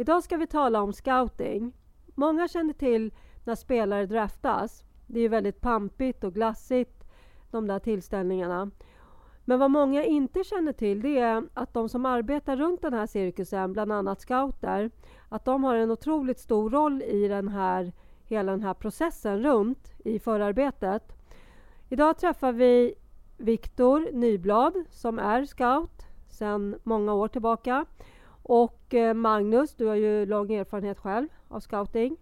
Idag ska vi tala om scouting. Många känner till när spelare draftas. Det är ju väldigt pampigt och glassigt, de där tillställningarna. Men vad många inte känner till det är att de som arbetar runt den här cirkusen, bland annat scouter, att de har en otroligt stor roll i den här, hela den här processen runt i förarbetet. Idag träffar vi Viktor Nyblad som är scout sedan många år tillbaka. Och eh, Magnus, du har ju lång erfarenhet själv av scouting.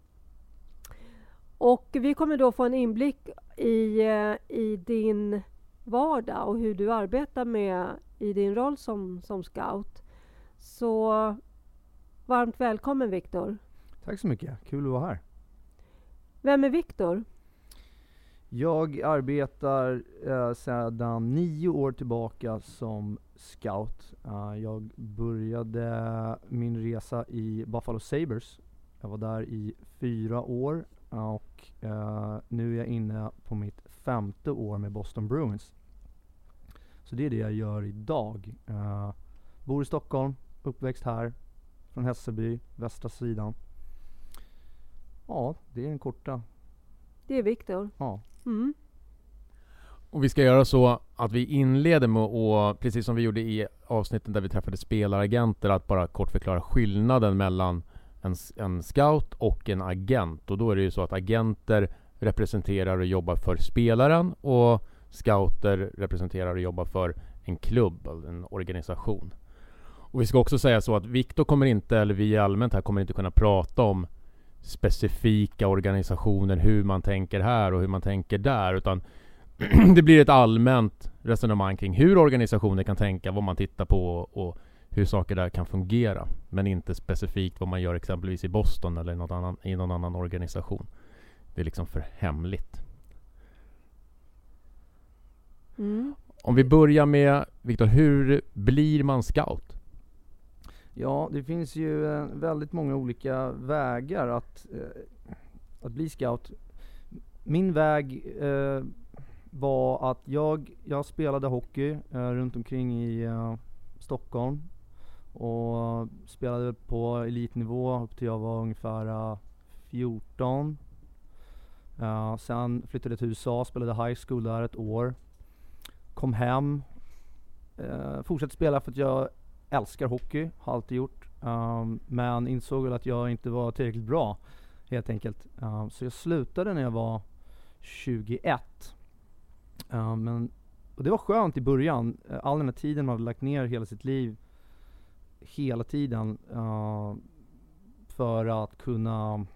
Och vi kommer då få en inblick i, eh, i din vardag och hur du arbetar med i din roll som, som scout. Så varmt välkommen Viktor. Tack så mycket, kul att vara här. Vem är Viktor? Jag arbetar eh, sedan nio år tillbaka som scout. Uh, jag började min resa i Buffalo Sabres. Jag var där i fyra år och uh, nu är jag inne på mitt femte år med Boston Bruins. Så det är det jag gör idag. Uh, bor i Stockholm, uppväxt här, från Hässelby, västra sidan. Ja, det är den korta. Det är Viktor. Ja. Mm. Och vi ska göra så att vi inleder med att, precis som vi gjorde i avsnitten där vi träffade spelaragenter, att bara kort förklara skillnaden mellan en, en scout och en agent. Och då är det ju så att agenter representerar och jobbar för spelaren och scouter representerar och jobbar för en klubb, alltså en organisation. Och vi ska också säga så att Viktor kommer inte, eller vi allmänt här, kommer inte kunna prata om specifika organisationer, hur man tänker här och hur man tänker där, utan det blir ett allmänt resonemang kring hur organisationer kan tänka, vad man tittar på och hur saker där kan fungera. Men inte specifikt vad man gör exempelvis i Boston eller något annan, i någon annan organisation. Det är liksom för hemligt. Mm. Om vi börjar med Viktor, hur blir man scout? Ja, det finns ju eh, väldigt många olika vägar att, eh, att bli scout. Min väg eh, var att jag, jag spelade hockey eh, runt omkring i eh, Stockholm och spelade på elitnivå upp till jag var ungefär eh, 14. Uh, eh, sen flyttade jag till USA, spelade high school där ett år. Kom hem, uh, fortsatte spela för att jag älskar hockey, har alltid gjort. Um, men insåg väl att jag inte var tillräckligt bra helt enkelt. Uh, så jag slutade när jag var 21. Uh, men, och det var skönt i början, eh, all den här tiden man hade lagt ner hela sitt liv, hela tiden, uh, för att kunna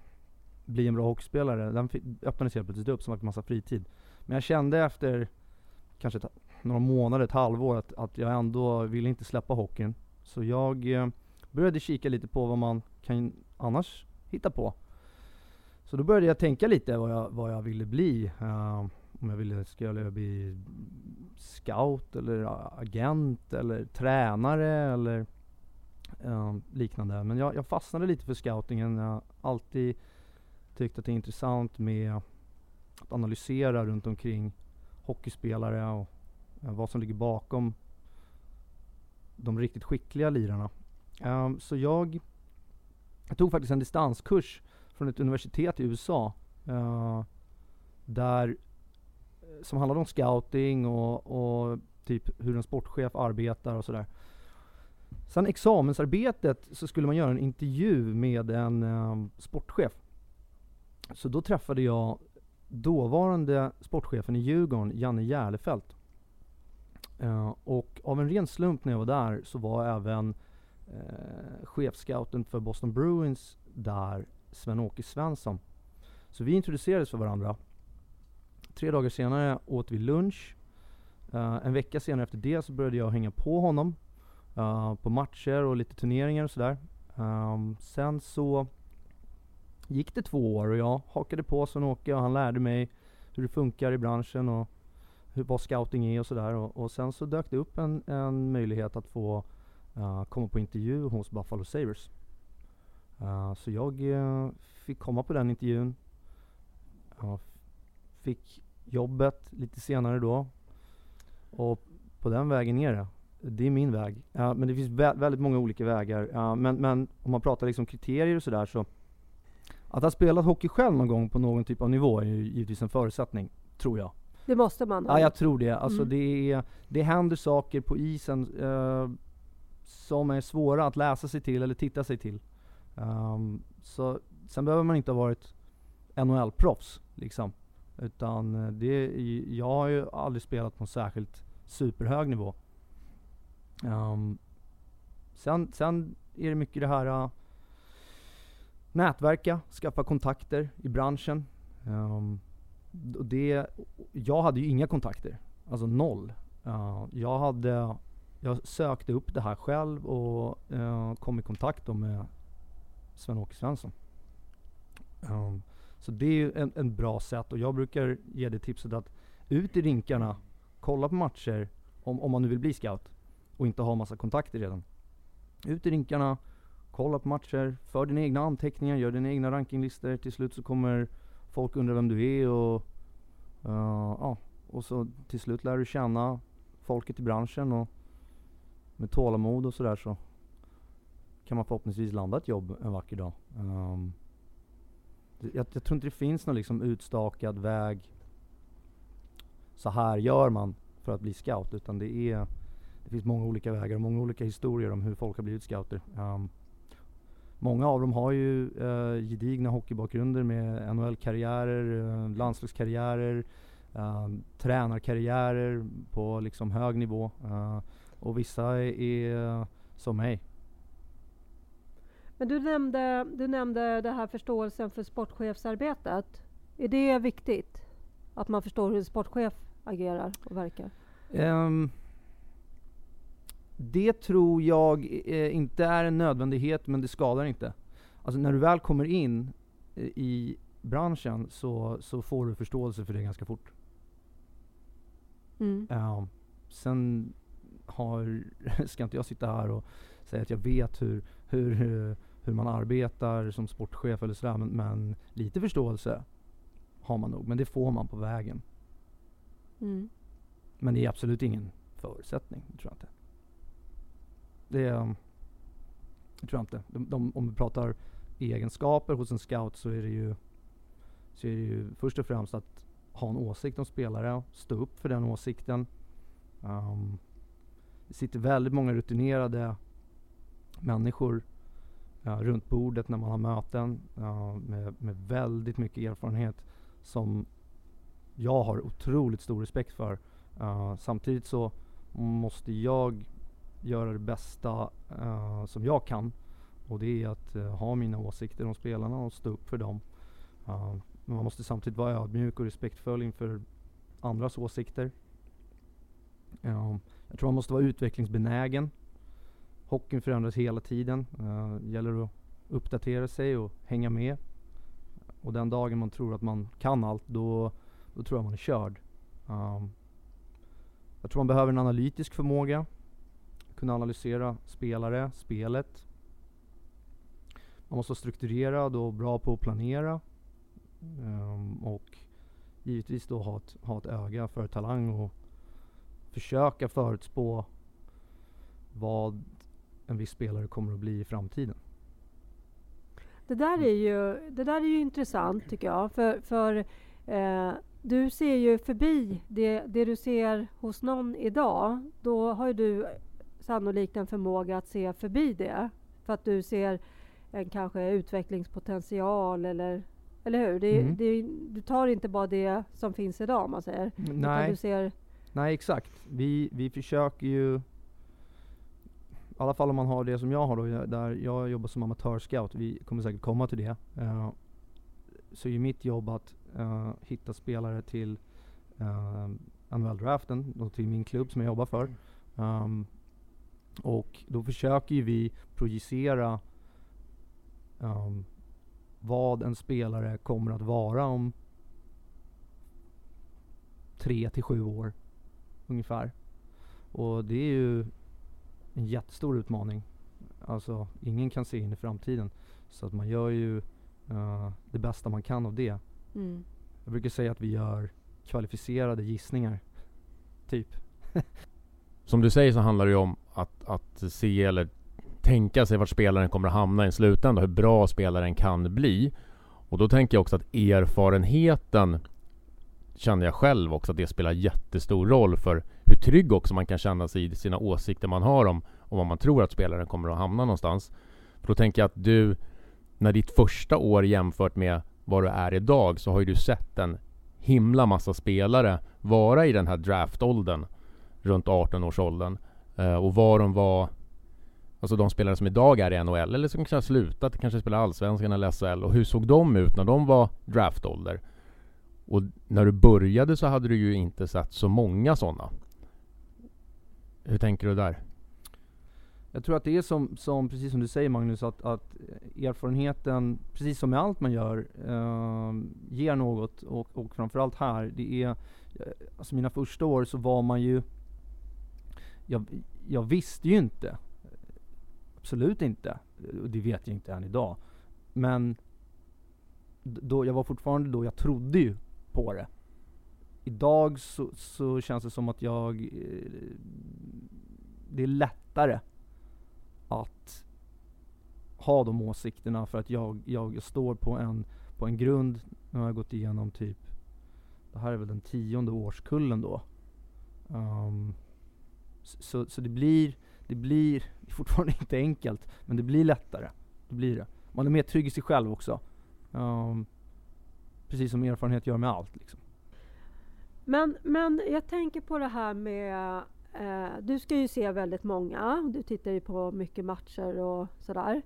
bli en bra hockeyspelare. Den öppnades helt plötsligt upp som en massa fritid. Men jag kände efter kanske ett, några månader, ett halvår, att, att jag ändå ville inte släppa hockeyn. Så jag eh, började kika lite på vad man kan annars hitta på. Så då började jag tänka lite vad jag, vad jag ville bli. Uh, om jag ville, skulle jag bli scout eller agent eller tränare eller eh, liknande. Men jag, jag, fastnade lite för scoutingen. Jag har alltid tyckt att det är intressant med att analysera runt omkring hockeyspelare och eh, vad som ligger bakom de riktigt skickliga lirarna. Um, så jag, jag, tog faktiskt en distanskurs från ett universitet i USA. Uh, där, som handlade om scouting och, och typ hur en sportchef arbetar och sådär. Sen examensarbetet så skulle man göra en intervju med en um, sportchef. Så då träffade jag dåvarande sportchefen i Djurgården, Janne Järlefelt. Eh, och av en ren slump när jag var där så var även eh, chefscouten för Boston Bruins där, Sven-Åke Svensson. Så vi introducerades för varandra. Tre dagar senare åt vi lunch. Uh, en vecka senare efter det så började jag hänga på honom uh, på matcher och lite turneringar och sådär. Um, sen så gick det två år och jag hakade på Sven-Åke och han lärde mig hur det funkar i branschen och hur, vad scouting är och sådär. Och, och, sen så dök det upp en, en möjlighet att få uh, komma på intervju hos Buffalo Sabres. Uh, så jag uh, fick komma på den intervjun fick jobbet lite senare då. Och på den vägen ner det. Det är min väg. Ja, men det finns vä väldigt många olika vägar. Ja, men, men om man pratar liksom kriterier och sådär så att ha spelat hockey själv någon gång på någon typ av nivå är ju givetvis en förutsättning, tror jag. Det måste man ha. Ja, jag tror det. Alltså mm. det, är, det händer saker på isen uh, som är svåra att läsa sig till eller titta sig till. Um, så, sen behöver man inte ha varit NHL-proffs, liksom. Utan eh, det, jag har ju aldrig spelat på en särskilt superhög nivå. Um, sen, sen är det mycket det här uh, nätverka, skaffa kontakter i branschen. Um, det, jag hade ju inga kontakter, alltså noll. Uh, jag, hade, jag sökte upp det här själv och uh, kom i kontakt med Sven-Åke Svensson. Um, så det är ju en, en, bra sätt och jag brukar ge det tipset att ut i rinkarna, kolla på matcher om, om man nu vill bli scout och inte ha massa kontakter redan. Ut i rinkarna, kolla på matcher, för dina egna anteckningar, gör dina egna rankinglistor. Till slut så kommer folk undra vem du är och uh, ja, och så till slut lär du känna folket i branschen och med tålamod och sådär så kan man förhoppningsvis landa ett jobb en vacker dag. Um, jag, jag, tror inte det finns någon liksom utstakad väg. Så här gör man för att bli scout. Utan det är det finns många olika vägar och många olika historier om hur folk har blivit scouter. Um, många av dem har ju uh, gedigna hockeybakgrunder med NHL-karriärer, uh, eh, landslagskarriärer, uh, tränarkarriärer på liksom hög nivå. Uh, och vissa är, är som mig. Men du nämnde, du nämnde det här förståelsen för sportchefsarbetet. Är det viktigt? Att man förstår hur en sportchef agerar och verkar? Um, det tror jag eh, inte är en nödvändighet, men det skadar inte. Alltså när du väl kommer in eh, i branschen så, så får du förståelse för det ganska fort. Mm. Uh, sen har, ska inte jag sitta här och säga att jag vet hur, hur, hur man arbetar som sportchef eller sådär, men, men lite förståelse har man nog. Men det får man på vägen. Mm. Men det är absolut ingen förutsättning, tror jag inte. Det är, jag tror inte. De, de, om vi pratar egenskaper hos en scout så är det ju så är det ju först och främst att ha en åsikt om spelare, stå upp för den åsikten. Um, det sitter väldigt många rutinerade människor uh, runt bordet när man har möten uh, med, med väldigt mycket erfarenhet som jag har otroligt stor respekt för. Uh, samtidigt så måste jag göra det bästa som jag kan. Och det är att eh, ha mina åsikter om spelarna och stå upp för dem. Men man måste samtidigt vara ödmjuk och respektfull inför andras åsikter. jag tror man måste vara utvecklingsbenägen. Hockeyn förändras hela tiden. Uh, gäller att uppdatera sig och hänga med. Och den dagen man tror att man kan allt, då, då tror jag man är körd. Um, jag tror man behöver en analytisk förmåga kunna analysera spelare, spelet. Man måste vara strukturerad och bra på att planera. Um, och givetvis då ha ett, ha ett öga för talang och försöka förutspå vad en viss spelare kommer att bli i framtiden. Det där är ju, det där är ju intressant tycker jag. För, för eh, du ser ju förbi det, det du ser hos någon idag. Då har ju du sannolikt en förmåga att se förbi det. För att du ser en kanske utvecklingspotential eller eller hur? Det, mm. det, du tar inte bara det som finns idag om man säger. Nej. Nej exakt. Vi, vi försöker ju, i alla fall om man har det som jag har då, där jag jobbar som amatörscout, vi kommer säkert komma till det. eh, så är mitt jobb att eh, hitta spelare till uh, NHL-draften och till min klubb som jag jobbar för. Um, och då försöker ju vi projicera um, vad en spelare kommer att vara om tre till sju år ungefär. Och det är ju en jättestor utmaning. Alltså ingen kan se in i framtiden. Så att man gör ju eh, det bästa man kan av det. Mm. Jag brukar säga att vi gör kvalificerade gissningar. Typ. Som du säger så handlar det ju om att, att se eller tänka sig vart spelaren kommer att hamna i en slutända, hur bra spelaren kan bli. Och då tänker jag också att erfarenheten känner jag själv också att det spelar jättestor roll för hur trygg också man kan känna sig i sina åsikter man har om, om vad man tror att spelaren kommer att hamna någonstans. För då tänker jag att du, när ditt första år jämfört med vad du är idag, så har ju du sett en himla massa spelare vara i den här draftåldern runt 18-årsåldern. Eh, och var de var Alltså de spelare som idag är i NHL eller som kanske har slutat, kanske spelar Allsvenskan eller SHL. Och hur såg de ut när de var draftålder? Och när du började så hade du ju inte sett så många sådana. Hur tänker du där? Jag tror att det är som, som precis som du säger Magnus, att, att erfarenheten, precis som med allt man gör, eh, ger något. Och, och framförallt här, det är, eh, alltså mina första år så var man ju, jag, jag visste ju inte. Absolut inte. Och det vet jag inte än idag. Men då, jag var fortfarande då, jag trodde ju på det. Idag så, så känns det som att jag, eh, det är lättare att ha de åsikterna för att jag, jag står på en, på en grund, nu har jag gått igenom typ, det här är väl den tionde årskullen då. Um, så, så det blir, det blir, det är fortfarande inte enkelt, men det blir lättare. Det blir det. Man är mer trygg i sig själv också. Um, precis som erfarenhet gör med allt liksom. Men, men jag tänker på det här med... Eh, du ska ju se väldigt många. Du tittar ju på mycket matcher och sådär.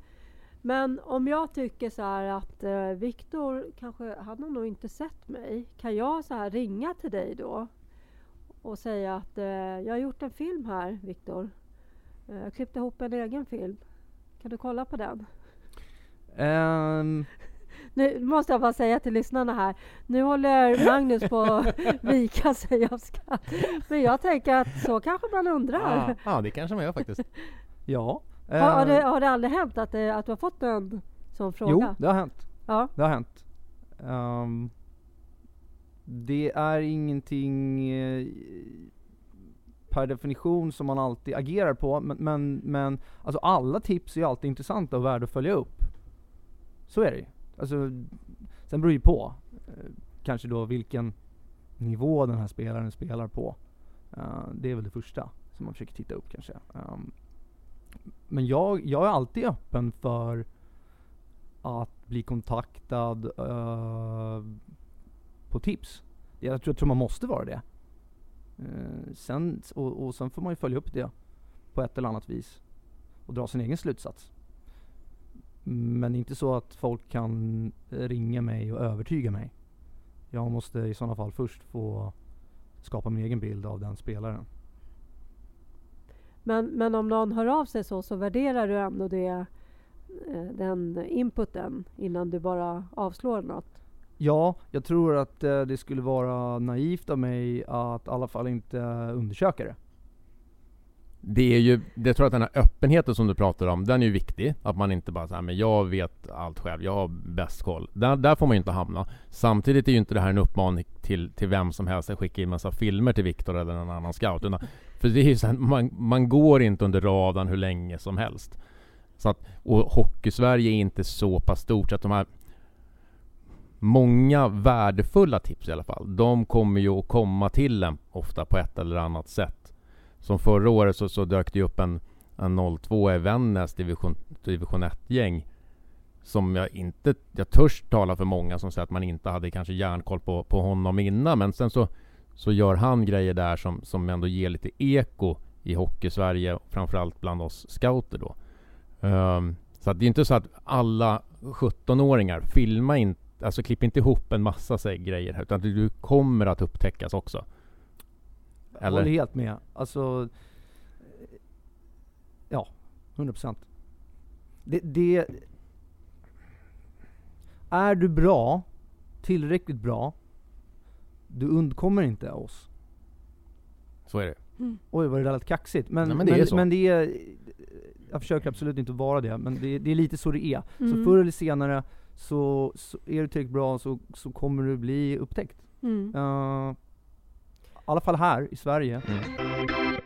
Men om jag tycker så här att eh, Viktor kanske, han har nog inte sett mig. Kan jag så här ringa till dig då? Och säga att eh, jag har gjort en film här, Viktor. Eh, jag klippte ihop en egen film. Kan du kolla på den? Um, nu måste jag bara säga till lyssnarna här. Nu håller Magnus på att vika sig av skratt. Men jag tänker att så kanske man undrar. Ja, ah, det kanske man gör faktiskt. ja. Har, har, det, har det aldrig hänt att, det, att du har fått en sån fråga? Jo, det har hänt. Ja. Det har hänt. Ehm, det är ingenting eh, per definition som man alltid agerar på, men, men, men alltså alla tips är alltid intressanta och värda att följa upp. Så är det ju. Alltså, sen beror det ju på. Eh, kanske då vilken nivå den här spelaren spelar på. Uh, det är väl det första som man försöker titta upp kanske. Um, men jag, jag är alltid öppen för att bli kontaktad uh, på tips. Jag tror, jag tror man måste vara det. Uh, sen, och, och sen får man ju följa upp det på ett eller annat vis och dra sin egen slutsats. Men inte så att folk kan ringa mig och övertyga mig. Jag måste i sådana fall först få skapa min egen bild av den spelaren. Men, men om någon hör av sig så, så värderar du ändå det, eh, den inputen innan du bara avslår något? Ja, jag tror att eh, det skulle vara naivt av mig att i alla fall inte undersöka det. Det är ju, det tror jag att den här öppenheten som du pratar om, den är ju viktig. Att man inte bara säger men jag vet allt själv, jag har bäst koll. Där, där får man ju inte hamna. Samtidigt är ju inte det här en uppmaning till, till vem som helst att skicka in massa filmer till Viktor eller någon annan scout. Utan, för det är ju så här, man, man går inte under radarn hur länge som helst. Så att, och Hockeysverige är inte så pass stort så att de här Många värdefulla tips i alla fall, de kommer ju att komma till en ofta på ett eller annat sätt. Som förra året så, så dök det ju upp en, en 02 i Vännäs division, division 1-gäng. Som jag inte, jag törs tala för många som säger att man inte hade kanske järnkoll på, på honom innan. Men sen så så gör han grejer där som, som ändå ger lite eko i hockey-Sverige, framförallt bland oss scouter då. Um, så att det är inte så att alla 17-åringar, filma inte, alltså klipp inte ihop en massa sig, grejer utan du kommer att upptäckas också. Jag håller helt med. Alltså, ja, 100%. Det, det, är du bra, tillräckligt bra, du undkommer inte oss. Så är det. Mm. Oj vad det lät kaxigt. Men, Nej, men det men, är så. men det är, jag försöker absolut inte vara det, men det, det är lite så det är. Så Mm. förr eller senare så, så är du tillräckligt bra så, så kommer du bli upptäckt. Mm. Uh, alla fall här i Sverige. Mm.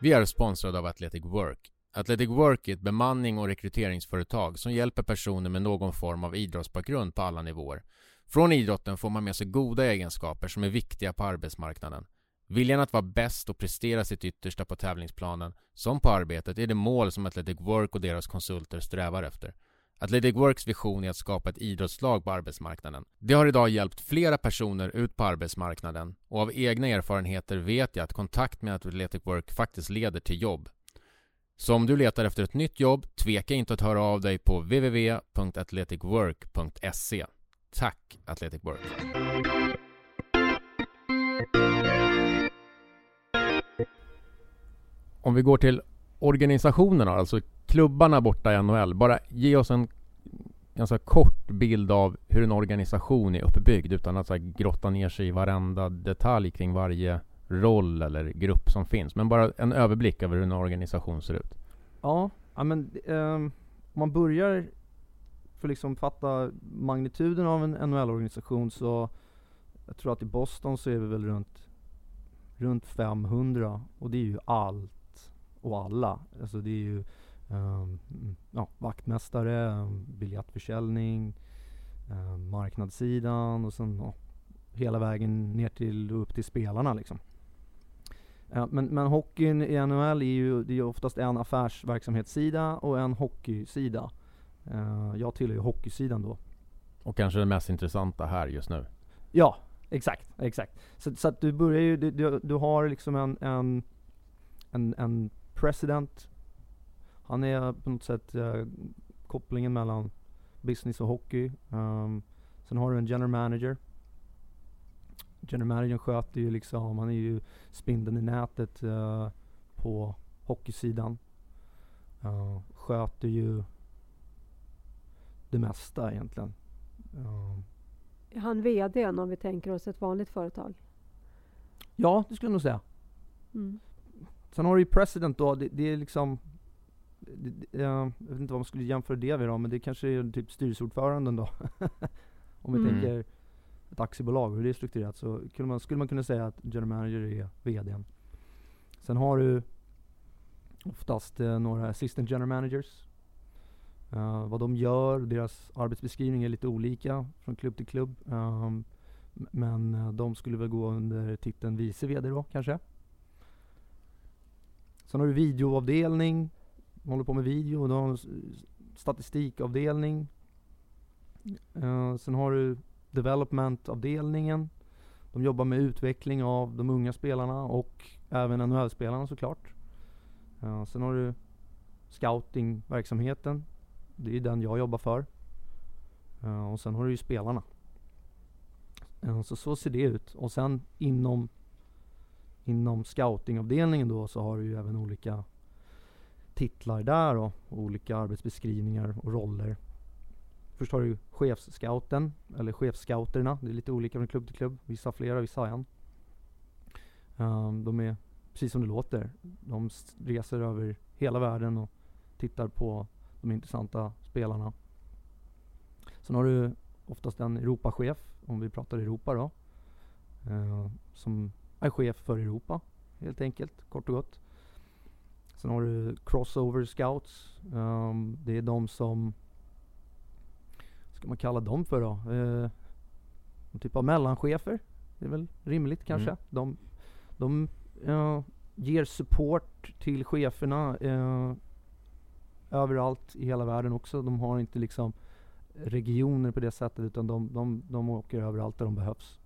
Vi är sponsrade av Athletic Work. Athletic Work är ett bemanning och rekryteringsföretag som hjälper personer med någon form av idrottsbakgrund på alla nivåer. Från idrotten får man med sig goda egenskaper som är viktiga på arbetsmarknaden. Viljan att vara bäst och prestera sitt yttersta på tävlingsplanen, som på arbetet, är det mål som Athletic Work och deras konsulter strävar efter. Athletic Works vision är att skapa ett idrottslag på arbetsmarknaden. Det har idag hjälpt flera personer ut på arbetsmarknaden och av egna erfarenheter vet jag att kontakt med Athletic Work faktiskt leder till jobb. Så om du letar efter ett nytt jobb, tveka inte att höra av dig på www.athleticwork.se. Tack Athletic Work! Om vi går till organisationerna, alltså klubbarna borta i NHL. Bara ge oss en ganska kort bild av hur en organisation är uppbyggd utan att så här, grotta ner sig i varenda detalj kring varje roll eller grupp som finns. Men bara en överblick över hur en organisation ser ut. Ja, ja men ehm, om man börjar för liksom fatta magnituden av en NHL-organisation så jag tror att i Boston så är vi väl runt, runt 500 och det är ju allt och alla. Alltså det är ju ehm, ja, vaktmästare, um, biljettförsäljning, um, marknadssidan och sen ja, hela vägen ner till upp till spelarna liksom. Ja, men, men hockeyn i NHL är ju, det är oftast en affärsverksamhetssida och en hockeysida. Eh, jag tillhör ju hockeysidan då. Och kanske det mest intressanta här just nu. Ja, exakt, exakt. Så, så att du börjar ju, du, du, du har liksom en, en, en, en president. Han är på något sätt eh, kopplingen mellan business och hockey. Um, sen har du en general manager. General managern sköter ju liksom, han är ju spindeln i nätet eh, på hockeysidan. Uh, sköter ju det mesta egentligen. Uh, Är han VD om vi tänker oss ett vanligt företag? ja, det skulle jag nog säga. Mm. Sen har du ju president då, det, det är liksom det, jag vet inte vad man skulle jämföra det med då, men det kanske är typ styrelseordföranden då. Om vi Mm. tänker ett aktiebolag, hur det är strukturerat, så skulle man, skulle man kunna säga att general manager är VDn. Sen har du oftast eh, några assistant general managers. Eh, vad de gör, deras arbetsbeskrivning är lite olika från klubb till klubb. Um, men eh, de skulle väl gå under titeln vice VD då kanske. Sen har du videoavdelning, de håller på med video, Du har en statistikavdelning. Uh, sen har du developmentavdelningen. De jobbar med utveckling av de unga spelarna och även NHL-spelarna såklart. Uh, sen har du scoutingverksamheten. Det är den jag jobbar för. Uh, och sen har du ju spelarna. Uh, så så ser det ut. Och sen inom Inom scoutingavdelningen då så har du ju även olika titlar där och olika arbetsbeskrivningar och roller. Först har du chefsscouten, eller chefsscouterna. Det är lite olika från klubb till klubb. Vissa har flera, vissa har en. Um, de är precis som det låter. De reser över hela världen och tittar på de intressanta spelarna. Sen har du oftast en Europachef, om vi pratar Europa då. Uh, som är chef för Europa, helt enkelt, kort och gott. Sen har du crossover scouts. ehm, det är de som, vad ska man kalla dem för då? Uh, en typ av mellanchefer. Det är väl rimligt kanske. Mm. De, de eh, ger support till cheferna eh, överallt i hela världen också. De har inte liksom regioner på det sättet utan de, de, de åker överallt där de behövs.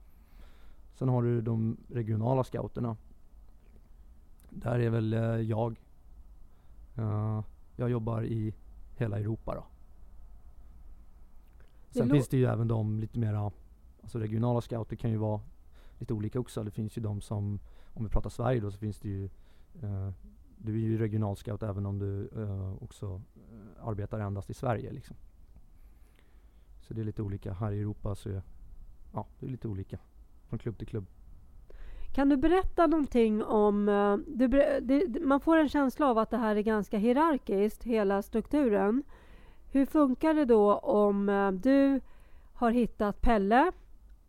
Sen har du de regionala scouterna. Där är väl eh, jag. Uh, jag jobbar i hela Europa då. Sen finns det ju även de lite mera, alltså regionala scouter kan ju vara lite olika också. Det finns ju de som, om vi pratar Sverige då, så finns det ju uh, du är ju regional scout även om du uh, också arbetar endast i Sverige liksom. Så det är lite olika. Här i Europa så är ja, det är lite olika från klubb till klubb. Kan du berätta någonting om... Eh, du, det, man får en känsla av att det här är ganska hierarkiskt, hela strukturen. Hur funkar det då om eh, du har hittat Pelle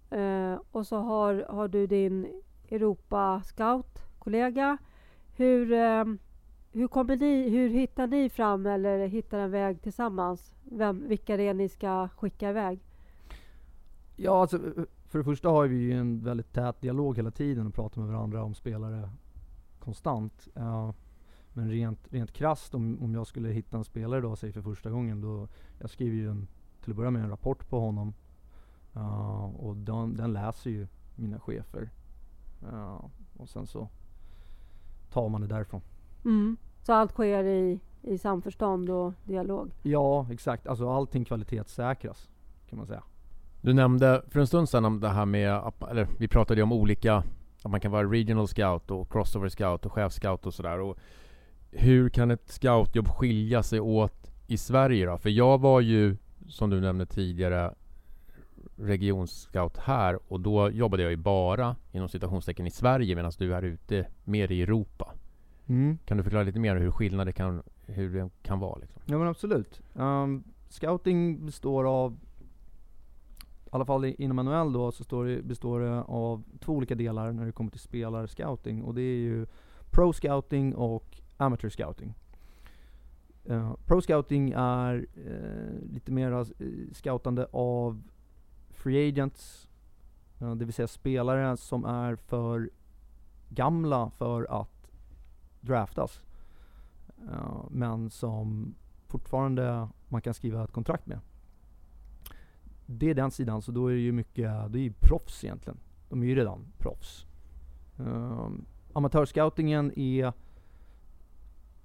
eh, och så har, har du din Europa-scout-kollega. Hur, eh, hur, kommer ni, hur hittar ni fram eller hittar en väg tillsammans? Vem, vilka det är ni ska skicka iväg? Ja, alltså, för det första har vi ju en väldigt tät dialog hela tiden och pratar med varandra om spelare konstant. Uh, men rent, rent krasst om, om jag skulle hitta en spelare då, säg för första gången, då jag skriver ju en, till att börja med en rapport på honom. Uh, och den, den, läser ju mina chefer. Uh, och sen så tar man det därifrån. Mm. Så allt sker i, i samförstånd och dialog? Ja, exakt. Alltså allting kvalitetssäkras kan man säga. Du nämnde för en stund sedan om det här med, eller vi pratade ju om olika, att man kan vara regional scout och crossover scout och chefscout och sådär. hur kan ett scoutjobb skilja sig åt i Sverige då? För jag var ju, som du nämnde tidigare, regionscout här och då jobbade jag ju bara inom citationstecken i Sverige medan du är ute mer i Europa. Mm. Kan du förklara lite mer hur skillnader kan, hur det kan vara? Liksom? Ja men absolut. Um, scouting består av i alla fall inom NHL då så står det, består det av två olika delar när det kommer till spelarscouting. Och det är ju Pro Scouting och Amateur Scouting. Uh, Pro Scouting är uh, lite mer eh, scoutande av Free Agents. Uh, det vill säga spelare som är för gamla för att draftas. men som fortfarande man kan skriva ett kontrakt med det är den sidan, så då är det ju mycket, det är ju proffs egentligen. De är ju redan proffs. Um, amatörscoutingen är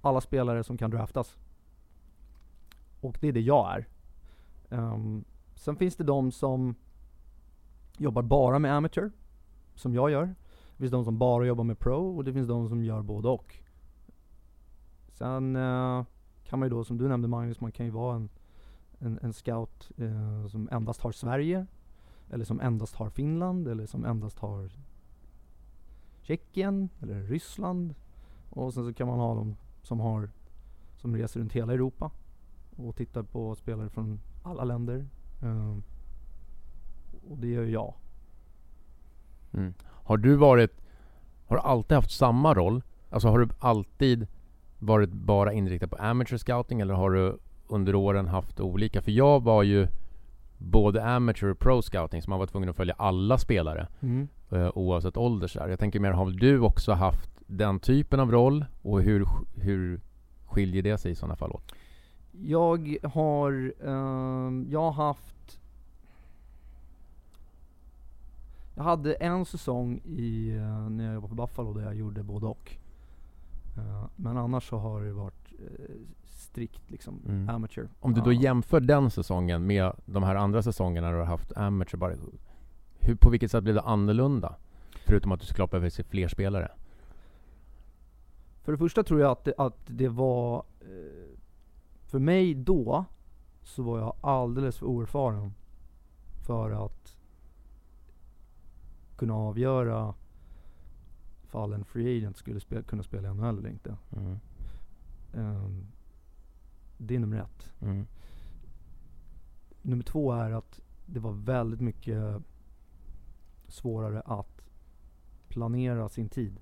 alla spelare som kan draftas. Och det är det jag är. Um, sen finns det de som jobbar bara med amateur, som jag gör. Det finns de som bara jobbar med pro och det finns de som gör både och. Sen uh, kan man ju då, som du nämnde Magnus, man kan ju vara en en, en scout eh, som endast har Sverige, eller som endast har Finland, eller som endast har Tjeckien, eller Ryssland. Och sen så kan man ha dem som har som reser runt hela Europa och tittar på spelare från alla länder. Eh, och det gör jag. Mm. Har du varit, har du alltid haft samma roll? Alltså har du alltid varit bara inriktad på amateur scouting eller har du under åren haft olika. För jag var ju både amateur och pro scouting, så man var tvungen att följa alla spelare. Mm. Eh, oavsett ålder så Jag tänker mer, har du också haft den typen av roll? Och hur, hur skiljer det sig i sådana fall åt? Jag har, uh, jag har haft Jag hade en säsong i, uh, när jag jobbade på Buffalo där jag gjorde både och. Uh, men annars så har det varit uh, strikt liksom mm. amateur. Om du då jämför den säsongen med de här andra säsongerna du har haft amateur, bara, hur, på vilket sätt blev det annorlunda? Förutom att du såklart behöver se fler spelare. För det första tror jag att det, att det var, eh, för mig då, så var jag alldeles för oerfaren för att kunna avgöra ifall en free agent skulle spela, kunna spela i NHL eller inte. Mm. Um, det är nummer ett. Mm. Nummer två är att det var väldigt mycket svårare att planera sin tid.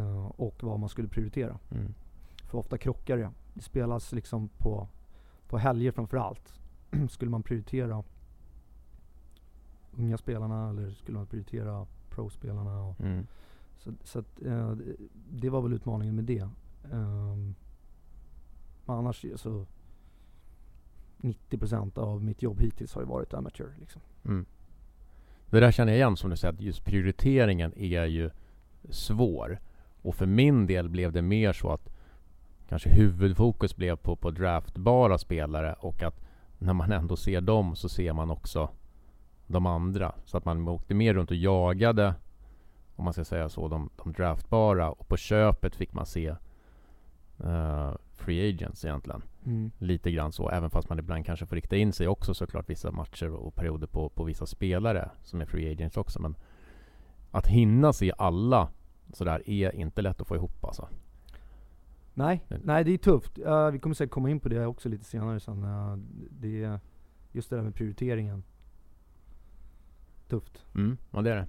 Uh, och vad man skulle prioritera. Mm. För ofta krockar det. Det spelas liksom på, på helger framförallt. skulle man prioritera unga spelarna eller skulle man prioritera pro-spelarna? Mm. Så, så att, uh, det var väl utmaningen med det. Um, men annars så... 90% av mitt jobb hittills har ju varit amateur. Liksom. Mm. Det där känner jag igen som du säger, att just prioriteringen är ju svår. Och för min del blev det mer så att kanske huvudfokus blev på, på draftbara spelare och att när man ändå ser dem så ser man också de andra. Så att man åkte mer runt och jagade, om man ska säga så, de, de draftbara och på köpet fick man se uh, free agents egentligen. Mm. Lite grann så, även fast man ibland kanske får rikta in sig också såklart vissa matcher och perioder på, på vissa spelare som är free agents också. Men att hinna se alla sådär är inte lätt att få ihop alltså. Nej, nej det är tufft. Uh, vi kommer säkert komma in på det också lite senare sen. Uh, det är just det där med prioriteringen. Tufft. Mm, ja det är det.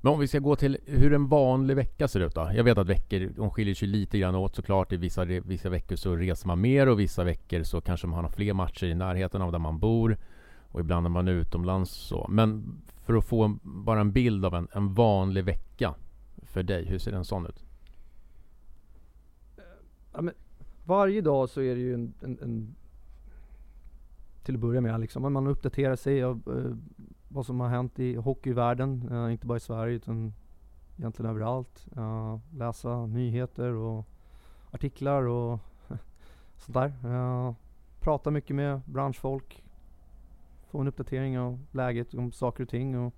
Men om vi ska gå till hur en vanlig vecka ser ut då? Jag vet att veckor, de skiljer sig lite grann åt såklart. I vissa, vissa veckor så reser man mer och vissa veckor så kanske man har fler matcher i närheten av där man bor. Och ibland är man utomlands så. Men för att få en, bara en bild av en, en vanlig vecka för dig, hur ser en sån ut? Ja, men varje dag så är det ju en, en, en till att börja med liksom, man uppdaterar sig och eh, uh, vad som har hänt i hockeyvärlden, uh, inte bara i Sverige utan egentligen överallt. Uh, läsa nyheter och artiklar och sånt där. Eh, prata mycket med branschfolk, få en uppdatering av läget om saker och ting. Och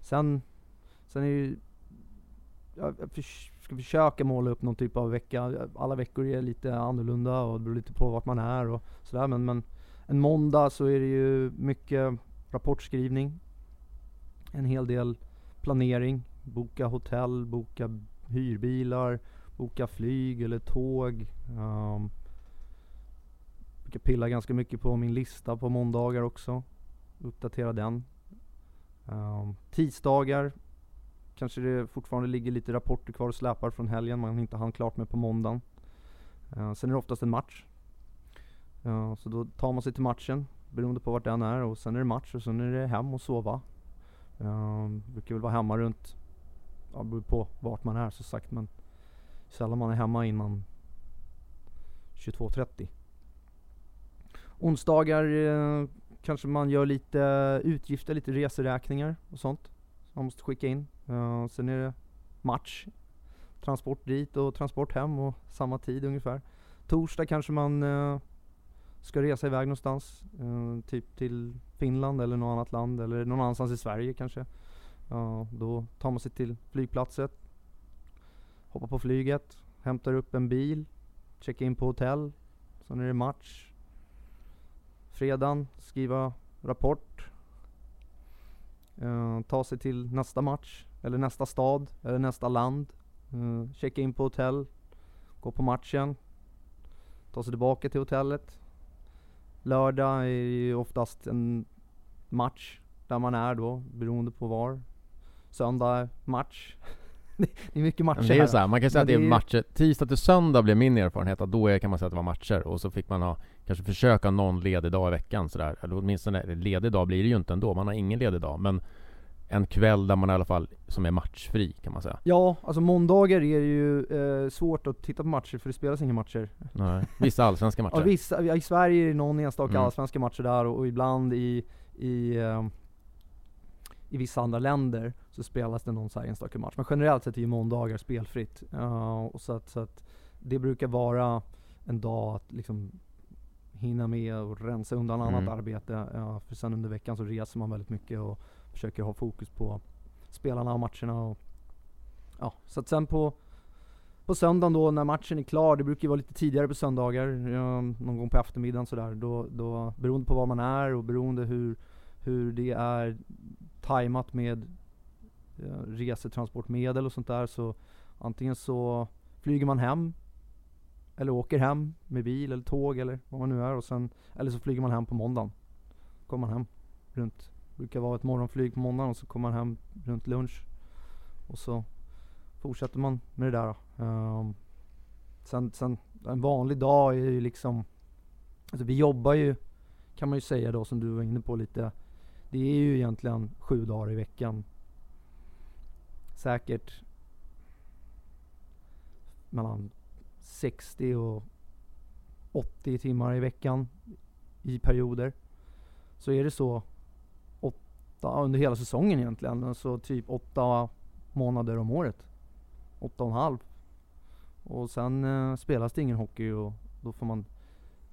sen, sen är ju, jag, jag ska försöka måla upp någon typ av vecka. Alla veckor är lite annorlunda och det beror lite på vart man är och sådär. Men, men en måndag så är det ju mycket rapportskrivning. En hel del planering. Boka hotell, boka hyrbilar, boka flyg eller tåg. Um, brukar pilla ganska mycket på min lista på måndagar också. Uppdatera den. Um, tisdagar kanske det fortfarande ligger lite rapporter kvar och släpar från helgen man inte hann klart med på måndagen. Uh, sen är det oftast en match. Uh, så då tar man sig till matchen beroende på vart den är och sen är det match och sen är det hem och sova. Uh, brukar väl vara hemma runt, ja beror på vart man är så sagt men sällan man är hemma innan 22.30. Onsdagar uh, kanske man gör lite utgifter, lite reseräkningar och sånt. Som Man måste skicka in. Uh, sen är det match. Transport dit och transport hem och samma tid ungefär. Torsdag kanske man uh, ska resa iväg någonstans. eh, typ till Finland eller något annat land eller någon annanstans i Sverige kanske. då tar man sig till flygplatsen. Hoppar på flyget. Hämtar upp en bil. Checkar in på hotell. Sen är det match. Fredagen, skriva rapport. eh, ta sig till nästa match, eller nästa stad, eller nästa land. Eh, checka in på hotell, gå på matchen, ta sig tillbaka till hotellet. Lördag är ju oftast en match där man är då, beroende på var. Söndag match. det är mycket matcher det är så här, Man kan säga Men att det är matcher, tisdag till söndag blev min erfarenhet att då är, kan man säga att det var matcher och så fick man ha, kanske försöka någon ledig dag i veckan sådär, eller åtminstone ledig dag blir det ju inte ändå, man har ingen ledig dag men en kväll där man i alla fall, som är matchfri kan man säga. Ja, alltså måndagar är det ju eh, svårt att titta på matcher för det spelas inga matcher. Nej, vissa allsvenska matcher. ja, vissa, I Sverige är det någon enstaka mm. allsvenska matcher där och, och ibland i, i eh, i vissa andra länder så spelas det någon så här enstaka match. Men generellt sett är ju måndagar spelfritt. Uh, och så, att, så att det brukar vara en dag att liksom hinna med och rensa undan mm. annat arbete. Uh, för sen under veckan så reser man väldigt mycket och försöker ha fokus på spelarna och matcherna. Och, ja, så att sen på på söndagen då när matchen är klar, det brukar ju vara lite tidigare på söndagar, någon gång på eftermiddagen sådär, då, då, beroende på var man är och beroende hur, hur det är tajmat med eh, resetransportmedel och sånt där så antingen så flyger man hem eller åker hem med bil eller tåg eller vad man nu är och sen eller så flyger man hem på måndagen. Kommer man hem runt, brukar vara ett morgonflyg på måndagen och så kommer man hem runt lunch och så fortsätter man med det där. Um, sen, sen en vanlig dag är ju liksom, alltså vi jobbar ju kan man ju säga då som du var inne på lite det är ju egentligen sju dagar i veckan. Säkert mellan 60 och 80 timmar i veckan i perioder. Så är det så åtta, under hela säsongen egentligen. Alltså typ åtta månader om året. Åtta och en halv. Och sen eh, spelas det ingen hockey och då får man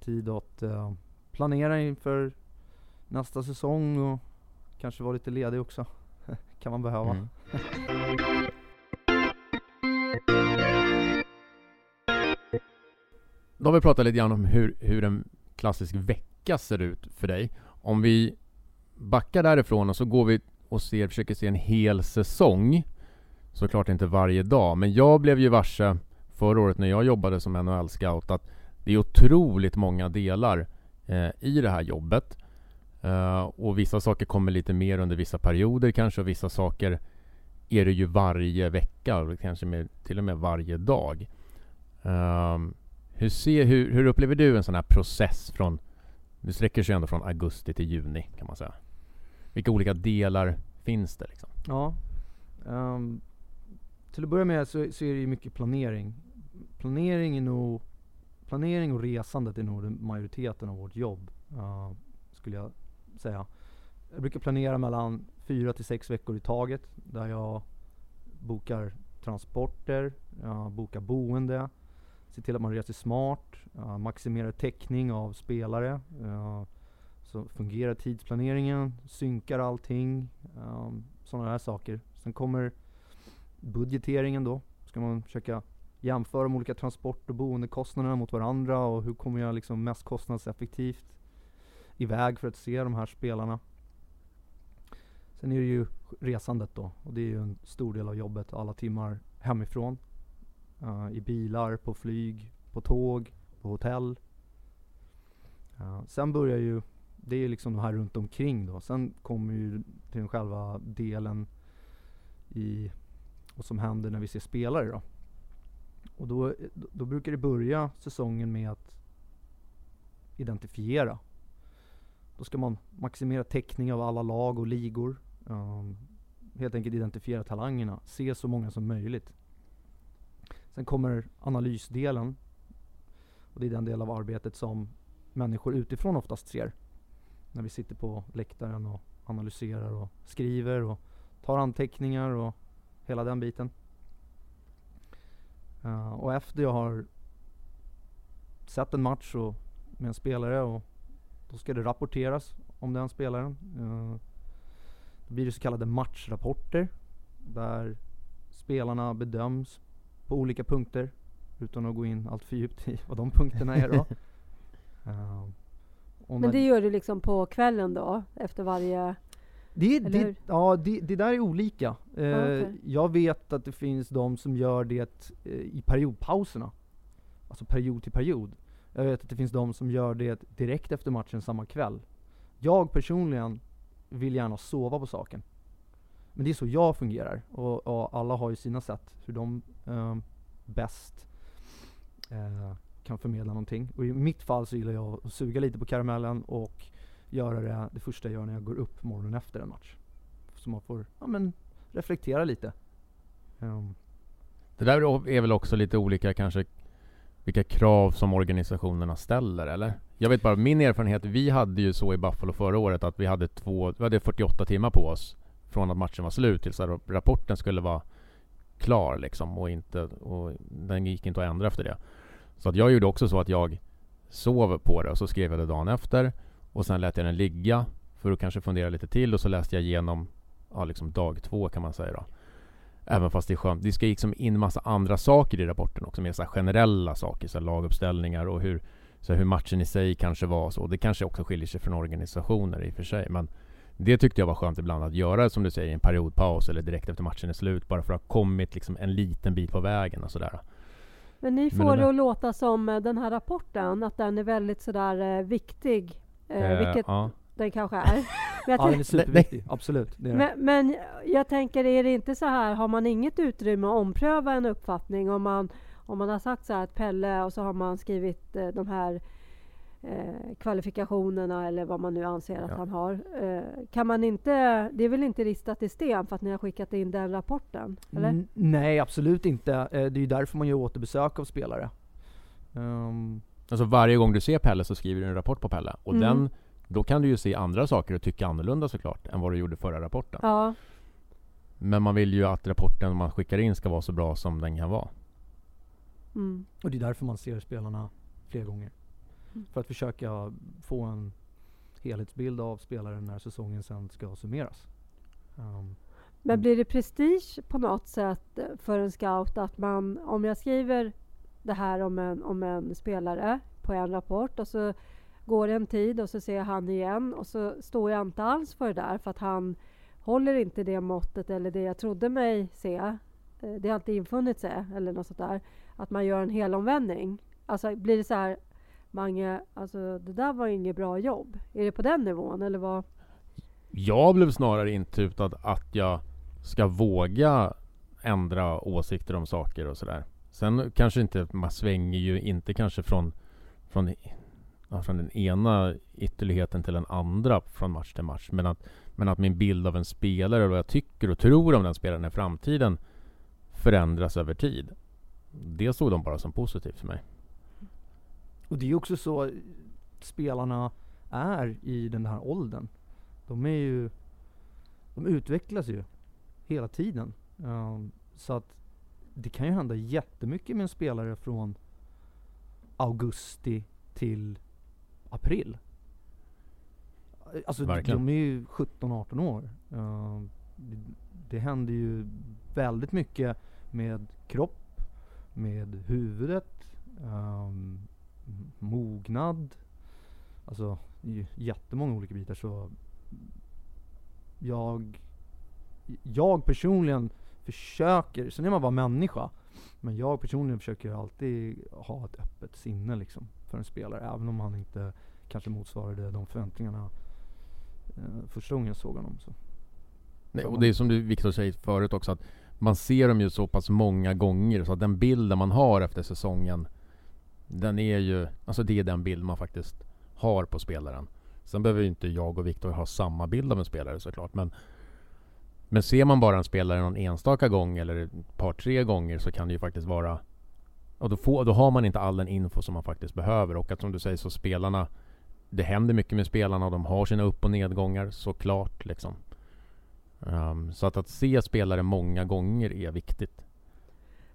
tid att eh, planera inför nästa säsong och kanske vara lite ledig också. kan man behöva. Mm. Då har vi pratat lite grann om hur, hur en klassisk vecka ser ut för dig. Om vi backar därifrån och så går vi och ser, försöker se en hel säsong. Såklart inte varje dag, men jag blev ju varse förra året när jag jobbade som NHL-scout att det är otroligt många delar eh, i det här jobbet. Eh, och vissa saker kommer lite mer under vissa perioder kanske och vissa saker är det ju varje vecka, och kanske med, till och med varje dag. Eh, hur, ser, hur, hur upplever du en sån här process från, det sträcker sig ändå från augusti till juni kan man säga. Vilka olika delar finns det liksom? Ja. Um, till att börja med så, så, är det ju mycket planering. Planering är nog, planering och resandet är nog majoriteten av vårt jobb. Uh, skulle jag säga. Jag brukar planera mellan fyra till sex veckor i taget. Där jag bokar transporter, jag bokar boende, Se till att man reser smart, uh, maximera täckning av spelare. Uh, så fungerar tidsplaneringen, synkar allting, um, sådana här saker. Sen kommer budgeteringen då. Ska man försöka jämföra de olika transport och boendekostnaderna mot varandra och hur kommer jag liksom mest kostnadseffektivt iväg för att se de här spelarna. Sen är det ju resandet då och det är ju en stor del av jobbet, alla timmar hemifrån. Uh, I bilar, på flyg, på tåg, på hotell. Uh, sen börjar ju, det är liksom de här runt omkring då. Sen kommer ju till den själva delen i vad som händer när vi ser spelare då. Och då, då brukar det börja säsongen med att identifiera. Då ska man maximera täckning av alla lag och ligor. Um, helt enkelt identifiera talangerna, se så många som möjligt. Sen kommer analysdelen. Och det är den del av arbetet som människor utifrån oftast ser. När vi sitter på läktaren och analyserar och skriver och tar anteckningar och hela den biten. Uh, och efter jag har sett en match och, med en spelare och då ska det rapporteras om den spelaren. Uh, då blir det så kallade matchrapporter där spelarna bedöms på olika punkter utan att gå in allt för djupt i vad de punkterna är då. uh, Men det gör du liksom på kvällen då, efter varje det, det, ja, det, det, där är olika. Eh, okay. Jag vet att det finns de som gör det eh, i periodpauserna. Alltså period till period. Jag vet att det finns de som gör det direkt efter matchen samma kväll. Jag personligen vill gärna sova på saken. Men det är så jag fungerar. Och, och alla har ju sina sätt hur de eh, bäst eh, kan förmedla någonting. Och i mitt fall så gillar jag att suga lite på karamellen och göra det, det första jag gör när jag går upp morgonen efter en match. Så man får ja, men, reflektera lite. Um. Det där är väl också lite olika kanske vilka krav som organisationerna ställer eller? Jag vet bara min erfarenhet, vi hade ju så i Buffalo förra året att vi hade, två, vi hade 48 timmar på oss från att matchen var slut tills rapporten skulle vara klar liksom och inte, och den gick inte att ändra efter det. Så att jag gjorde också så att jag sov på det och så skrev jag det dagen efter och sen lät jag den ligga för att kanske fundera lite till och så läste jag igenom ja, liksom dag två kan man säga då. Även fast det är skönt. Det ska liksom in massa andra saker i rapporten också, mer så generella saker, så laguppställningar och hur, så hur matchen i sig kanske var så. Det kanske också skiljer sig från organisationer i och för sig, men det tyckte jag var skönt ibland att göra som du säger, i en periodpaus eller direkt efter matchen är slut, bara för att ha kommit liksom en liten bit på vägen och sådär. Men ni får men det att låta som eh, den här rapporten, att den är väldigt sådär eh, viktig Eh, vilket ja. den kanske är. Men ja, den är superviktig. Absolut. Det är men, men, jag tänker, är det inte så här, har man inget utrymme att ompröva en uppfattning om man, om man har sagt så här att Pelle och så har man skrivit eh, de här eh, kvalifikationerna eller vad man nu anser att ja. han har. Eh, kan man inte, det är väl inte ristat i sten för att ni har skickat in den rapporten? Eller? nej, absolut inte. Eh, det är ju därför man gör återbesök av spelare. Um, Alltså varje gång du ser Pelle så skriver du en rapport på Pelle. Och Mm. den, då kan du ju se andra saker och tycka annorlunda såklart än vad du gjorde förra rapporten. Ja, Men man vill ju att rapporten man skickar in ska vara så bra som den kan vara. mm. Och det är därför man ser spelarna fler gånger. Mm. För att försöka få en helhetsbild av spelaren när säsongen sen ska summeras. Um, Men blir det prestige på något sätt för en scout att man, om jag skriver det här om en, om en spelare på en rapport och så går det en tid och så ser jag han igen och så står jag inte alls för det där för att han håller inte det måttet eller det jag trodde mig se. Eh, Det har inte infunnit sig eller något sånt där. Att man gör en helomvändning. Alltså blir det så här Mange, alltså det där var inget bra jobb. Är det på den nivån eller vad? Jag blev snarare intutad att jag ska våga ändra åsikter om saker och sådär. Sen kanske inte, man svänger ju inte kanske från, från, ja, från den ena ytterligheten till den andra från match till match. Men att, men att min bild av en spelare och vad jag tycker och tror om den spelaren i framtiden förändras över tid. Det såg de bara som positivt för mig och det är ju också så spelarna är i den här åldern. De är ju, de utvecklas ju hela tiden. Um, så att det kan ju hända jättemycket med en spelare från augusti till april. Alltså Verkligen. de är ju 17-18 år. Um, det, det händer ju väldigt mycket med kropp, med huvudet, um, mognad. Alltså det är ju jättemånga olika bitar så jag, jag personligen försöker, sen är man bara människa, men jag personligen försöker alltid ha ett öppet sinne liksom för en spelare, även om han inte kanske motsvarade de förväntningarna eh, första gången jag såg honom. Så. Nej, och det är som du Viktor säger förut också att man ser dem ju så pass många gånger så att den bilden man har efter säsongen den är ju, alltså det är den bild man faktiskt har på spelaren. Sen behöver ju inte jag och Viktor ha samma bild av en spelare såklart men Men ser man bara en spelare någon enstaka gång eller ett par tre gånger så kan det ju faktiskt vara Och då, får, då har man inte all den info som man faktiskt behöver och att som du säger så spelarna Det händer mycket med spelarna och de har sina upp och nedgångar såklart liksom Um, så att, att se spelare många gånger är viktigt.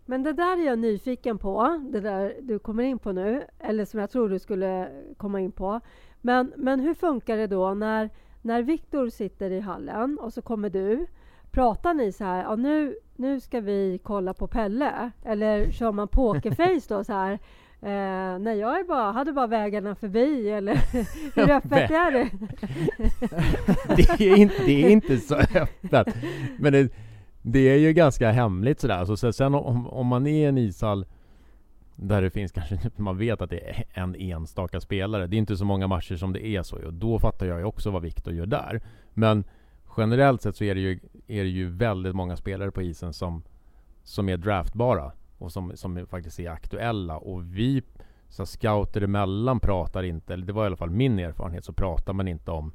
Men det där är jag nyfiken på, det där du kommer in på nu, eller som jag tror du skulle komma in på. Men, men hur funkar det då när, när Viktor sitter i hallen och så kommer du? Pratar ni så här, ja, nu, nu ska vi kolla på Pelle? Eller kör man pokerface då så här? Eh, nej, jag är bara, hade bara vägarna förbi eller hur öppet är det? Det är inte, det är inte så öppet. Men det, det är ju ganska hemligt sådär. Så sen- sen om, om man är i en ishall där det finns kanske, man vet att det är en enstaka spelare. Det är inte så många matcher som det är så. Och då fattar jag ju också vad Viktor gör där. Men generellt sett så är det ju, är det ju väldigt många spelare på isen som, som är draftbara. Och som, som faktiskt är aktuella. Och vi så scouter emellan pratar inte, eller det var i alla fall min erfarenhet, så pratar man inte om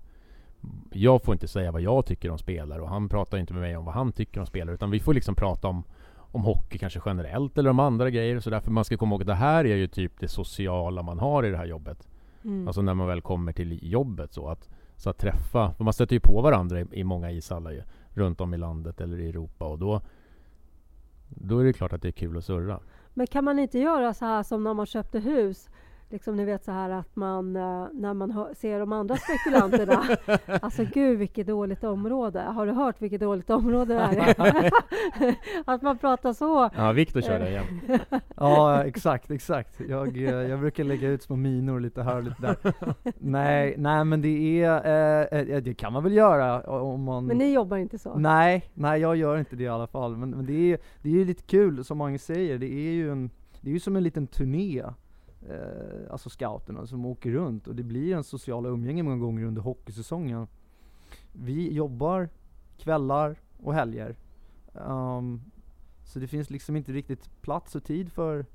jag får inte säga vad jag tycker om spelare och han pratar inte med mig om vad han tycker om spelare utan vi får liksom prata om om hockey kanske generellt eller om andra grejer så därför man ska komma ihåg att det här är ju typ det sociala man har i det här jobbet. Mm. Alltså när man väl kommer till jobbet så att så att träffa, för man stöter ju på varandra i, i många ishallar ju runt om i landet eller i Europa och då då är det klart att det är kul att surra. Men kan man inte göra så här som när man köpte hus? Liksom ni vet så här att man eh, när man hör, ser de andra spekulanterna. alltså gud vilket dåligt område. Har du hört vilket dåligt område det är? att man pratar så. Ja, Viktor kör det igen. Ja, exakt, exakt. Jag, eh, jag brukar lägga ut små minor lite här och lite där. nej, nej men det är, eh, eh, det kan man väl göra om man Men ni jobbar inte så? Nej, nej jag gör inte det i alla fall. Men, men det är det är ju lite kul, som många säger, det är ju en, det är ju som en liten turné. Eh, alltså scouterna som åker runt och det blir en sociala umgänge många gånger under hockeysäsongen. Vi jobbar kvällar och helger. Um, så det finns liksom inte riktigt plats och tid för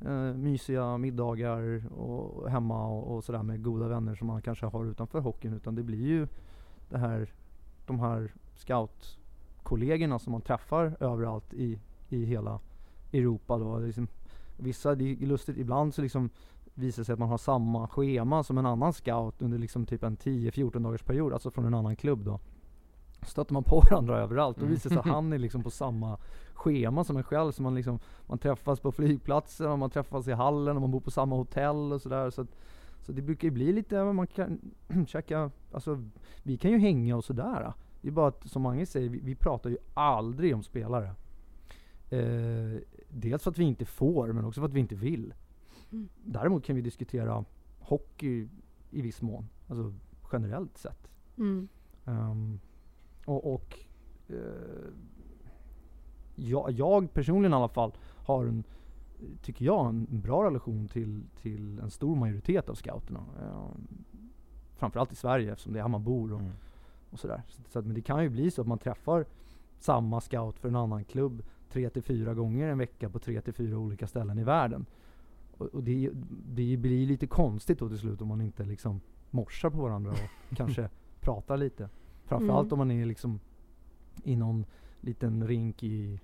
eh, mysiga middagar och hemma och, och sådär med goda vänner som man kanske har utanför hockeyn. Utan det blir ju det här, de här scoutkollegorna som man träffar överallt i, i hela Europa då. Liksom, vissa, det är lustigt, ibland så liksom visar sig att man har samma schema som en annan scout under liksom typ en 10-14 dagars period, alltså från en annan klubb då. Stöter man på varandra överallt, då visar det sig att han är liksom på samma schema som en själv. Så man, liksom, man träffas på flygplatsen, och man träffas i hallen och man bor på samma hotell och sådär. Så, att- så det brukar ju bli lite, man kan käka, alltså vi kan ju hänga och sådär. Det är bara att som Mange säger, vi, vi pratar ju aldrig om spelare. Eh, dels för att vi inte får, men också för att vi inte vill. Mm. Däremot kan vi diskutera hockey i viss mån, alltså generellt sett. Mm. Ehm, och och eh, jag, jag personligen i alla fall har en, tycker jag, en bra relation till, till en stor majoritet av scouterna. Ehm, framförallt i Sverige eftersom det är här man bor och, Mm. och sådär. Så, så att, men det kan ju bli så att man träffar samma scout för en annan klubb tre till fyra gånger en vecka på tre till fyra olika ställen i världen. Och, och det, det blir lite konstigt då till slut om man inte liksom morsar på varandra och kanske pratar lite. Framförallt Mm. om man är liksom i någon liten rink i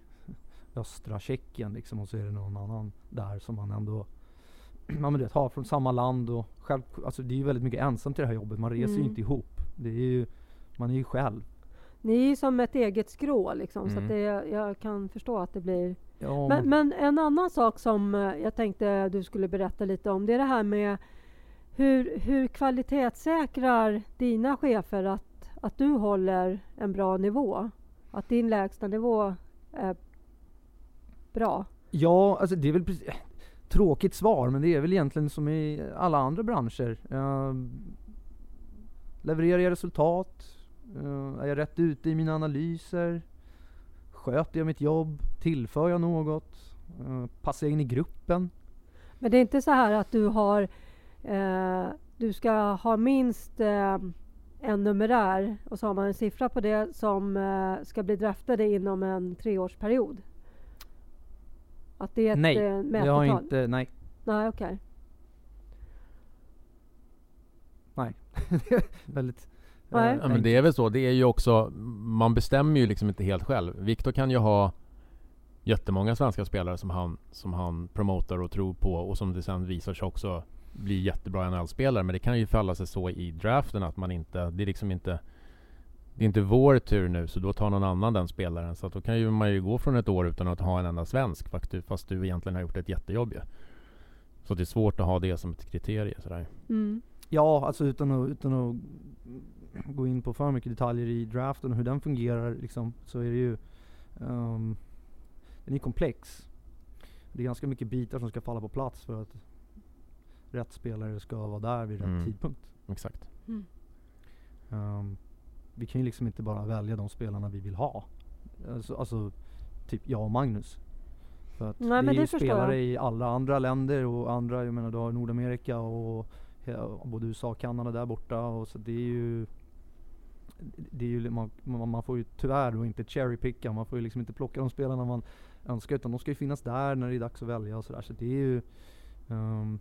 östra Tjeckien liksom och så är det någon annan där som man ändå du vet, har från samma land och själv, alltså det är ju väldigt mycket ensamt i det här jobbet. Man reser ju Mm. inte ihop. Det är ju, man är ju själv. Ni är ju som ett eget skrå liksom, så Mm. att det, jag kan förstå att det blir... Ja, Men, men en annan sak som eh, jag tänkte du skulle berätta lite om, det är det här med hur, hur kvalitetssäkrar dina chefer att, att du håller en bra nivå? Att din lägsta nivå är bra? Ja, alltså det är väl precis, tråkigt svar, men det är väl egentligen som i alla andra branscher. Uh, levererar jag resultat? Eh, är jag rätt ute i mina analyser? Sköter jag mitt jobb? Tillför jag något? Uh, passar jag in i gruppen? Men det är inte så här att du har eh, du ska ha minst en numerär och så har man en siffra på det som ska bli draftade inom en treårsperiod? Att det är ett nej, eh, jag har mätetal? inte, nej. Nej, okej. Väldigt Nej. eh, Ja, men det är väl så. Det är ju också, man bestämmer ju liksom inte helt själv. Viktor kan ju ha jättemånga svenska spelare som han, som han promotar och tror på och som det sen visar sig också bli jättebra NHL-spelare. Men det kan ju falla sig så i draften att man inte, det är liksom inte det är inte vår tur nu så då tar någon annan den spelaren. Så att då kan ju man ju gå från ett år utan att ha en enda svensk fast du, fast du egentligen har gjort ett jättejobb ju. Så det är svårt att ha det som ett kriterie sådär. Mm. Ja, alltså utan att, utan att gå in på för mycket detaljer i draften och hur den fungerar liksom, så är det ju ehm, Den är komplex. Det är ganska mycket bitar som ska falla på plats för att rätt spelare ska vara där vid rätt Mm. tidpunkt. Exakt. Ehm, vi kan ju liksom inte bara välja de spelarna vi vill ha. Alltså, alltså typ jag och Magnus. För att Nej, det men är det ju spelare jag. i alla andra länder och andra, jag menar du har Nordamerika och både USA och Kanada där borta och så det är ju det är ju, man, man får ju tyvärr då inte cherrypicka, man får ju liksom inte plocka de spelarna man önskar utan de ska ju finnas där när det är dags att välja och sådär så det är ju ehm,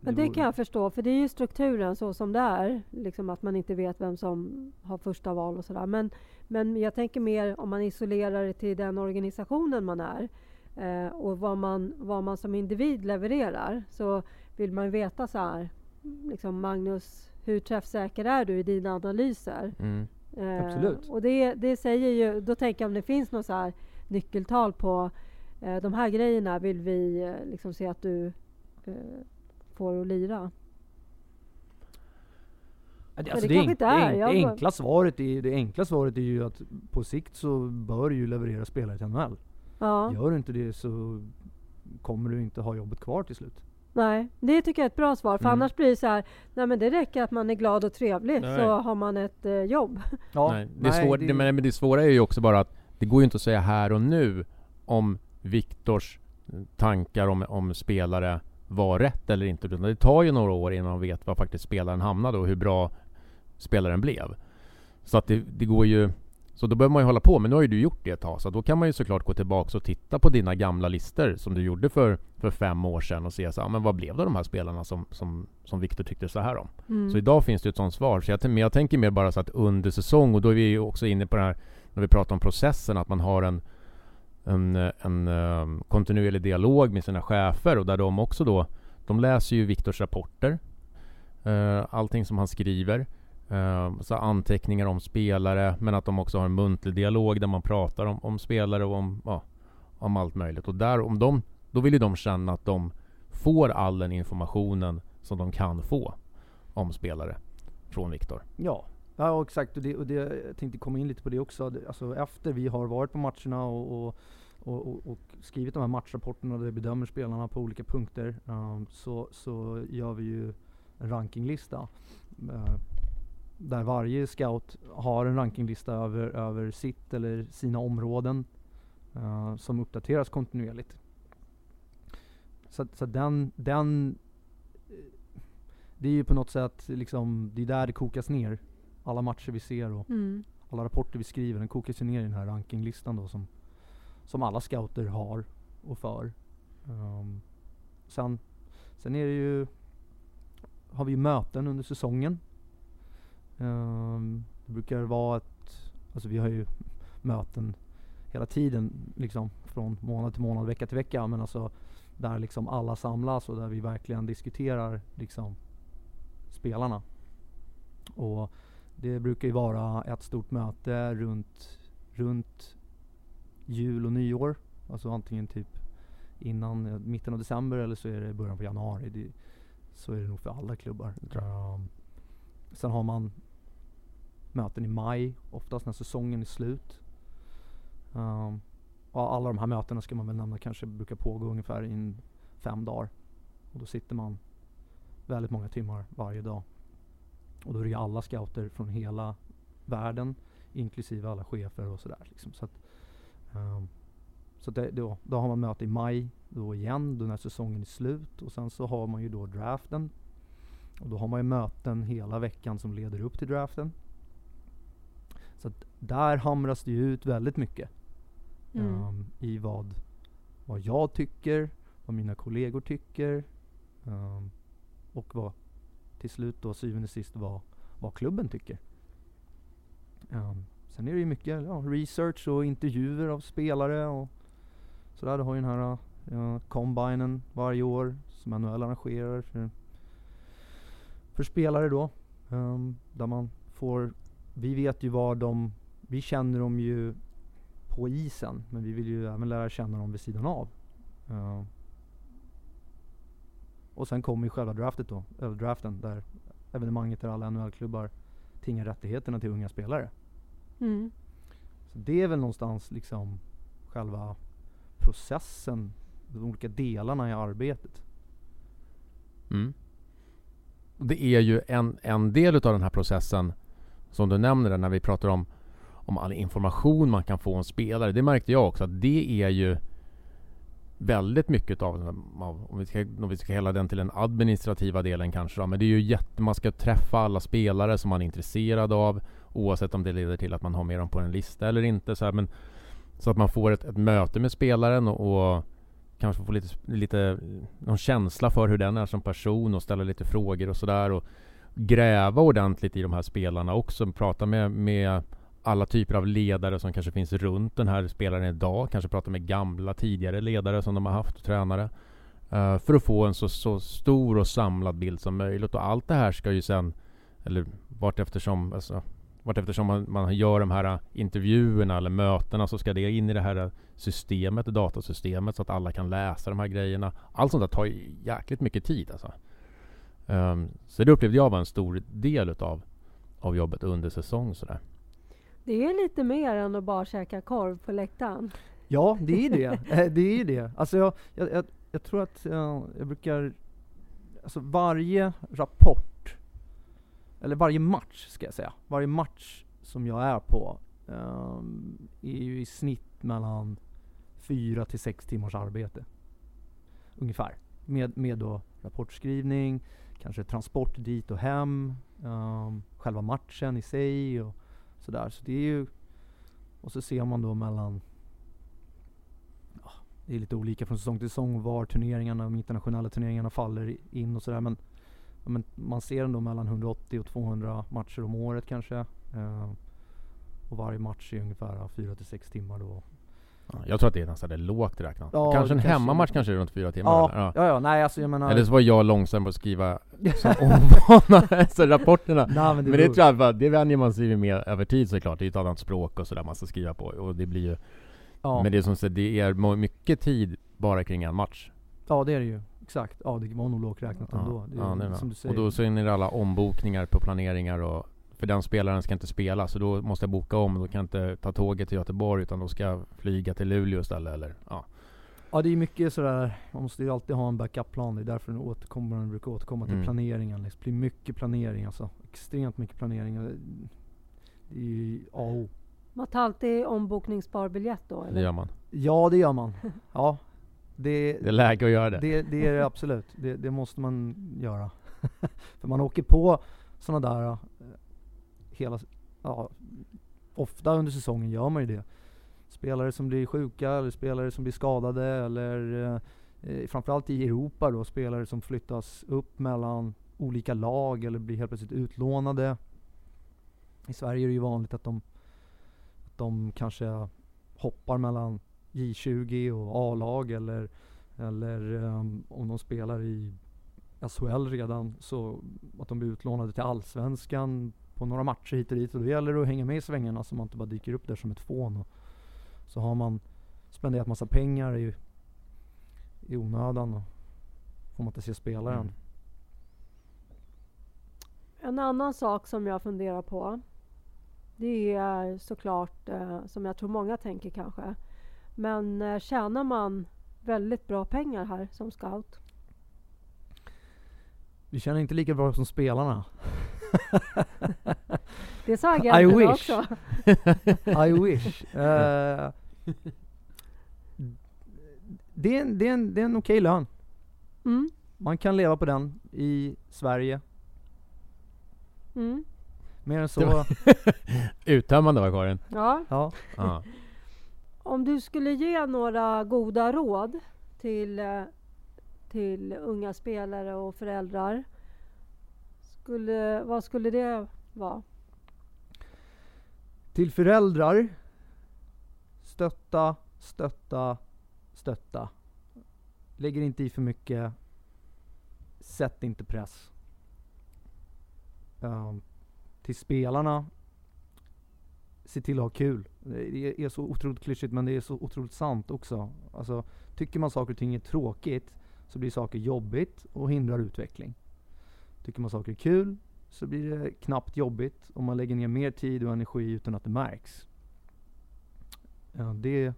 Men det kan jag förstå, för det är ju strukturen så som det är. Liksom att man inte vet vem som har första val och sådär. Men, men jag tänker mer om man isolerar det till den organisationen man är eh, och vad man, vad man som individ levererar. Så vill man veta så här, liksom Magnus, hur träffsäker är du i dina analyser? Mm. Eh, Absolut. Och det, det säger ju, då tänker jag om det finns något så här nyckeltal på eh, de här grejerna vill vi eh, liksom se att du eh, får att lira. Det Alltså inte är. enkla svaret är, det enkla svaret är ju att på sikt så bör du ju leverera spelare till NHL. Ja, Gör du inte det så kommer du inte ha jobbet kvar till slut. Nej, det tycker jag är ett bra svar. För Mm. annars blir det så här, nej men det räcker att man är glad och trevlig Nej. så har man ett eh, jobb. Ja, Nej, det, är svår, det... Men, men det svåra är ju också bara att det går ju inte att säga här och nu om Viktors tankar om, om spelare var rätt eller inte. Utan det tar ju några år innan man vet var faktiskt spelaren hamnade och hur bra spelaren blev. Så att det, det går ju... Så då behöver man ju hålla på, men nu har ju du gjort det ett tag. Så då kan man ju såklart gå tillbaka och titta på dina gamla listor som du gjorde för, för fem år sedan och se så, ja, men vad blev det de här spelarna som, som, som Viktor tyckte så här om? Mm. Så idag finns det ett sånt svar. Så jag, men jag tänker mer bara så att under säsong, och då är vi ju också inne på det här när vi pratar om processen, att man har en, en, en, eh, kontinuerlig dialog med sina chefer och där de också då de läser ju Viktors rapporter. Uh, allting som han skriver. Uh, så anteckningar om spelare, men att de också har en muntlig dialog där man pratar om, om spelare och om, ja, om allt möjligt. Och där, om de, då vill ju de känna att de får all den informationen som de kan få om spelare från Viktor. Ja, ja exakt. Och, det, och det, jag tänkte komma in lite på det också. Alltså efter vi har varit på matcherna och, och och, och, skrivit de här matchrapporterna där vi bedömer spelarna på olika punkter um, så, så gör vi ju en rankinglista. Uh, där varje scout har en rankinglista över, över sitt eller sina områden uh, som uppdateras kontinuerligt. Så, så den, den det är ju på något sätt liksom, det är där det kokas ner. Alla matcher vi ser och mm. alla rapporter vi skriver, den kokas ju ner i den här rankinglistan då som, som alla scouter har och för. Um, sen, sen är det ju, har vi ju möten under säsongen. Um, det brukar vara ett, alltså vi har ju möten hela tiden liksom från månad till månad, vecka till vecka. Men alltså där liksom alla samlas och där vi verkligen diskuterar liksom spelarna. Och det brukar ju vara ett stort möte runt, runt jul och nyår. Alltså antingen typ innan mitten av december eller så är det början på januari. Det, så är det nog för alla klubbar. Um, sen har man möten i maj, oftast när säsongen är slut. Um, och alla de här mötena ska man väl nämna kanske brukar pågå ungefär i fem dagar. Och då sitter man väldigt många timmar varje dag. Och då är det ju alla scouter från hela världen, inklusive alla chefer och sådär. Liksom. Så, att, um, så det, då, då har man möte i maj då igen, då när säsongen är slut. Och sen så har man ju då draften. Och då har man ju möten hela veckan som leder upp till draften. Så att där hamras det ju ut väldigt mycket. Mm. Um, I vad, vad jag tycker, vad mina kollegor tycker. Um, och vad till slut då syvende och sist vad, vad klubben tycker. Um, sen är det ju mycket ja, research och intervjuer av spelare och sådär. Du har ju den här uh, combinen varje år som NHL arrangerar för, för spelare då. Um, där man får, vi vet ju vad de, vi känner dem ju på isen men vi vill ju även lära känna dem vid sidan av. Uh, och sen kommer ju själva draftet då, eller draften, där evenemanget där alla NHL-klubbar tingar rättigheterna till unga spelare. Mm. Så det är väl någonstans liksom själva processen, de olika delarna i arbetet. Mm. Det är ju en, en del utav den här processen som du nämner när vi pratar om, om all information man kan få om spelare. Det märkte jag också att det är ju väldigt mycket av, om, vi ska, om vi ska hela den till den administrativa delen kanske då, men det är ju jätte, man ska träffa alla spelare som man är intresserad av oavsett om det leder till att man har med dem på en lista eller inte så här, men så att man får ett, ett möte med spelaren och, och kanske får lite, lite någon känsla för hur den är som person och ställa lite frågor och sådär och gräva ordentligt i de här spelarna också. Prata med, med alla typer av ledare som kanske finns runt den här spelaren idag. Kanske prata med gamla tidigare ledare som de har haft, tränare. Uh, för att få en så, så, stor och samlad bild som möjligt. Och allt det här ska ju sen, eller vart eftersom, alltså, vart eftersom man, man gör de här intervjuerna eller mötena så ska det in i det här systemet, datasystemet så att alla kan läsa de här grejerna. Allt sånt där tar ju jäkligt mycket tid alltså. Um, så det upplevde jag var en stor del utav av jobbet under säsong sådär. Det är lite mer än att bara käka korv på läktaren. Ja, det är det. Eh, det är det. Alltså jag, jag, jag, jag tror att jag, jag brukar... Alltså varje rapport, eller varje match ska jag säga, varje match som jag är på um, är ju i snitt mellan fyra till sex timmars arbete. Ungefär. Med, med då rapportskrivning, kanske transport dit och hem, um, själva matchen i sig och Sådär, så det är ju... Och så ser man då mellan... Ja, det är lite olika från säsong till säsong var turneringarna, de internationella turneringarna faller in och sådär. Men, men man ser ändå mellan 180 och 200 matcher om året kanske. Eh, och varje match är ungefär 4 till 6 timmar då. Ja, Jag tror att det är nästan är lågt räknat. Ja, kanske en kanske- hemmamatch kanske runt fyra timmar Ja, eller? ja, ja, nej alltså jag menar... Eller så var jag långsam på att skriva som ovana, så rapporterna nej, men det, Men det tror jag, bara- det vänjer man sig med över tid såklart, det är ett annat språk och sådär man ska skriva på och det blir ju ja. Men det är som sagt, det är mycket tid bara kring en match ja det är det ju. Exakt. Ja det var nog lågt räknat ändå. Det ja, det som du säger. Och då så är det alla ombokningar på planeringar och För den spelaren ska inte spela, så då måste jag boka om, då kan jag inte ta tåget till Göteborg utan då ska jag flyga till Luleå istället eller ja Ja det är mycket sådär, man måste ju alltid ha en backup-plan. Det är därför den återkommer, den brukar återkomma till Mm. planeringen. Liksom. Det blir mycket planering alltså. Extremt mycket planering. Det det är ju A och O. Man tar alltid ombokningsbar biljett då det eller? gör man Ja det gör man. Ja. Det, Det är läge att göra det, det, det är det absolut. Det, det måste man göra. För man åker på sådana där, hela, ja, ofta under säsongen gör man ju det. Spelare som blir sjuka, eller spelare som blir skadade, eller eh, framförallt i Europa då, spelare som flyttas upp mellan olika lag, eller blir helt plötsligt utlånade. I Sverige är det ju vanligt att de, att de kanske hoppar mellan J20 och A-lag eller, eller ehm, om de spelar i SHL redan så att de blir utlånade till Allsvenskan på några matcher hit och dit och då gäller det att hänga med i svängarna så man inte bara dyker upp där som ett fån. Och så har man spenderat massa pengar i, i onödan och får man inte se spelaren. Mm. En annan sak som jag funderar på det är såklart, eh, som jag tror många tänker kanske, men eh, tjänar man väldigt bra pengar här som scout? Vi känner inte lika bra som spelarna. Det sa agenterna wish. också. I wish. Eh, det är en, det är en, det är en okej lön. Mm, Man kan leva på den i Sverige. mm, Mer än så, var- Uttömmande var Karin ja. ja. ja. Om du skulle ge några goda råd till, eh, till unga spelare och föräldrar, skulle, vad skulle det vara? Till föräldrar, stötta, stötta, stötta. Lägger inte i för mycket. Sätt inte press. Um, till spelarna, se till att ha kul. Det är så otroligt klyschigt men det är så otroligt sant också. Alltså, tycker man saker och ting är tråkigt så blir saker jobbigt och hindrar utveckling. Tycker man saker är kul så blir det knappt jobbigt om man lägger ner mer tid och energi utan att det märks. Ja, det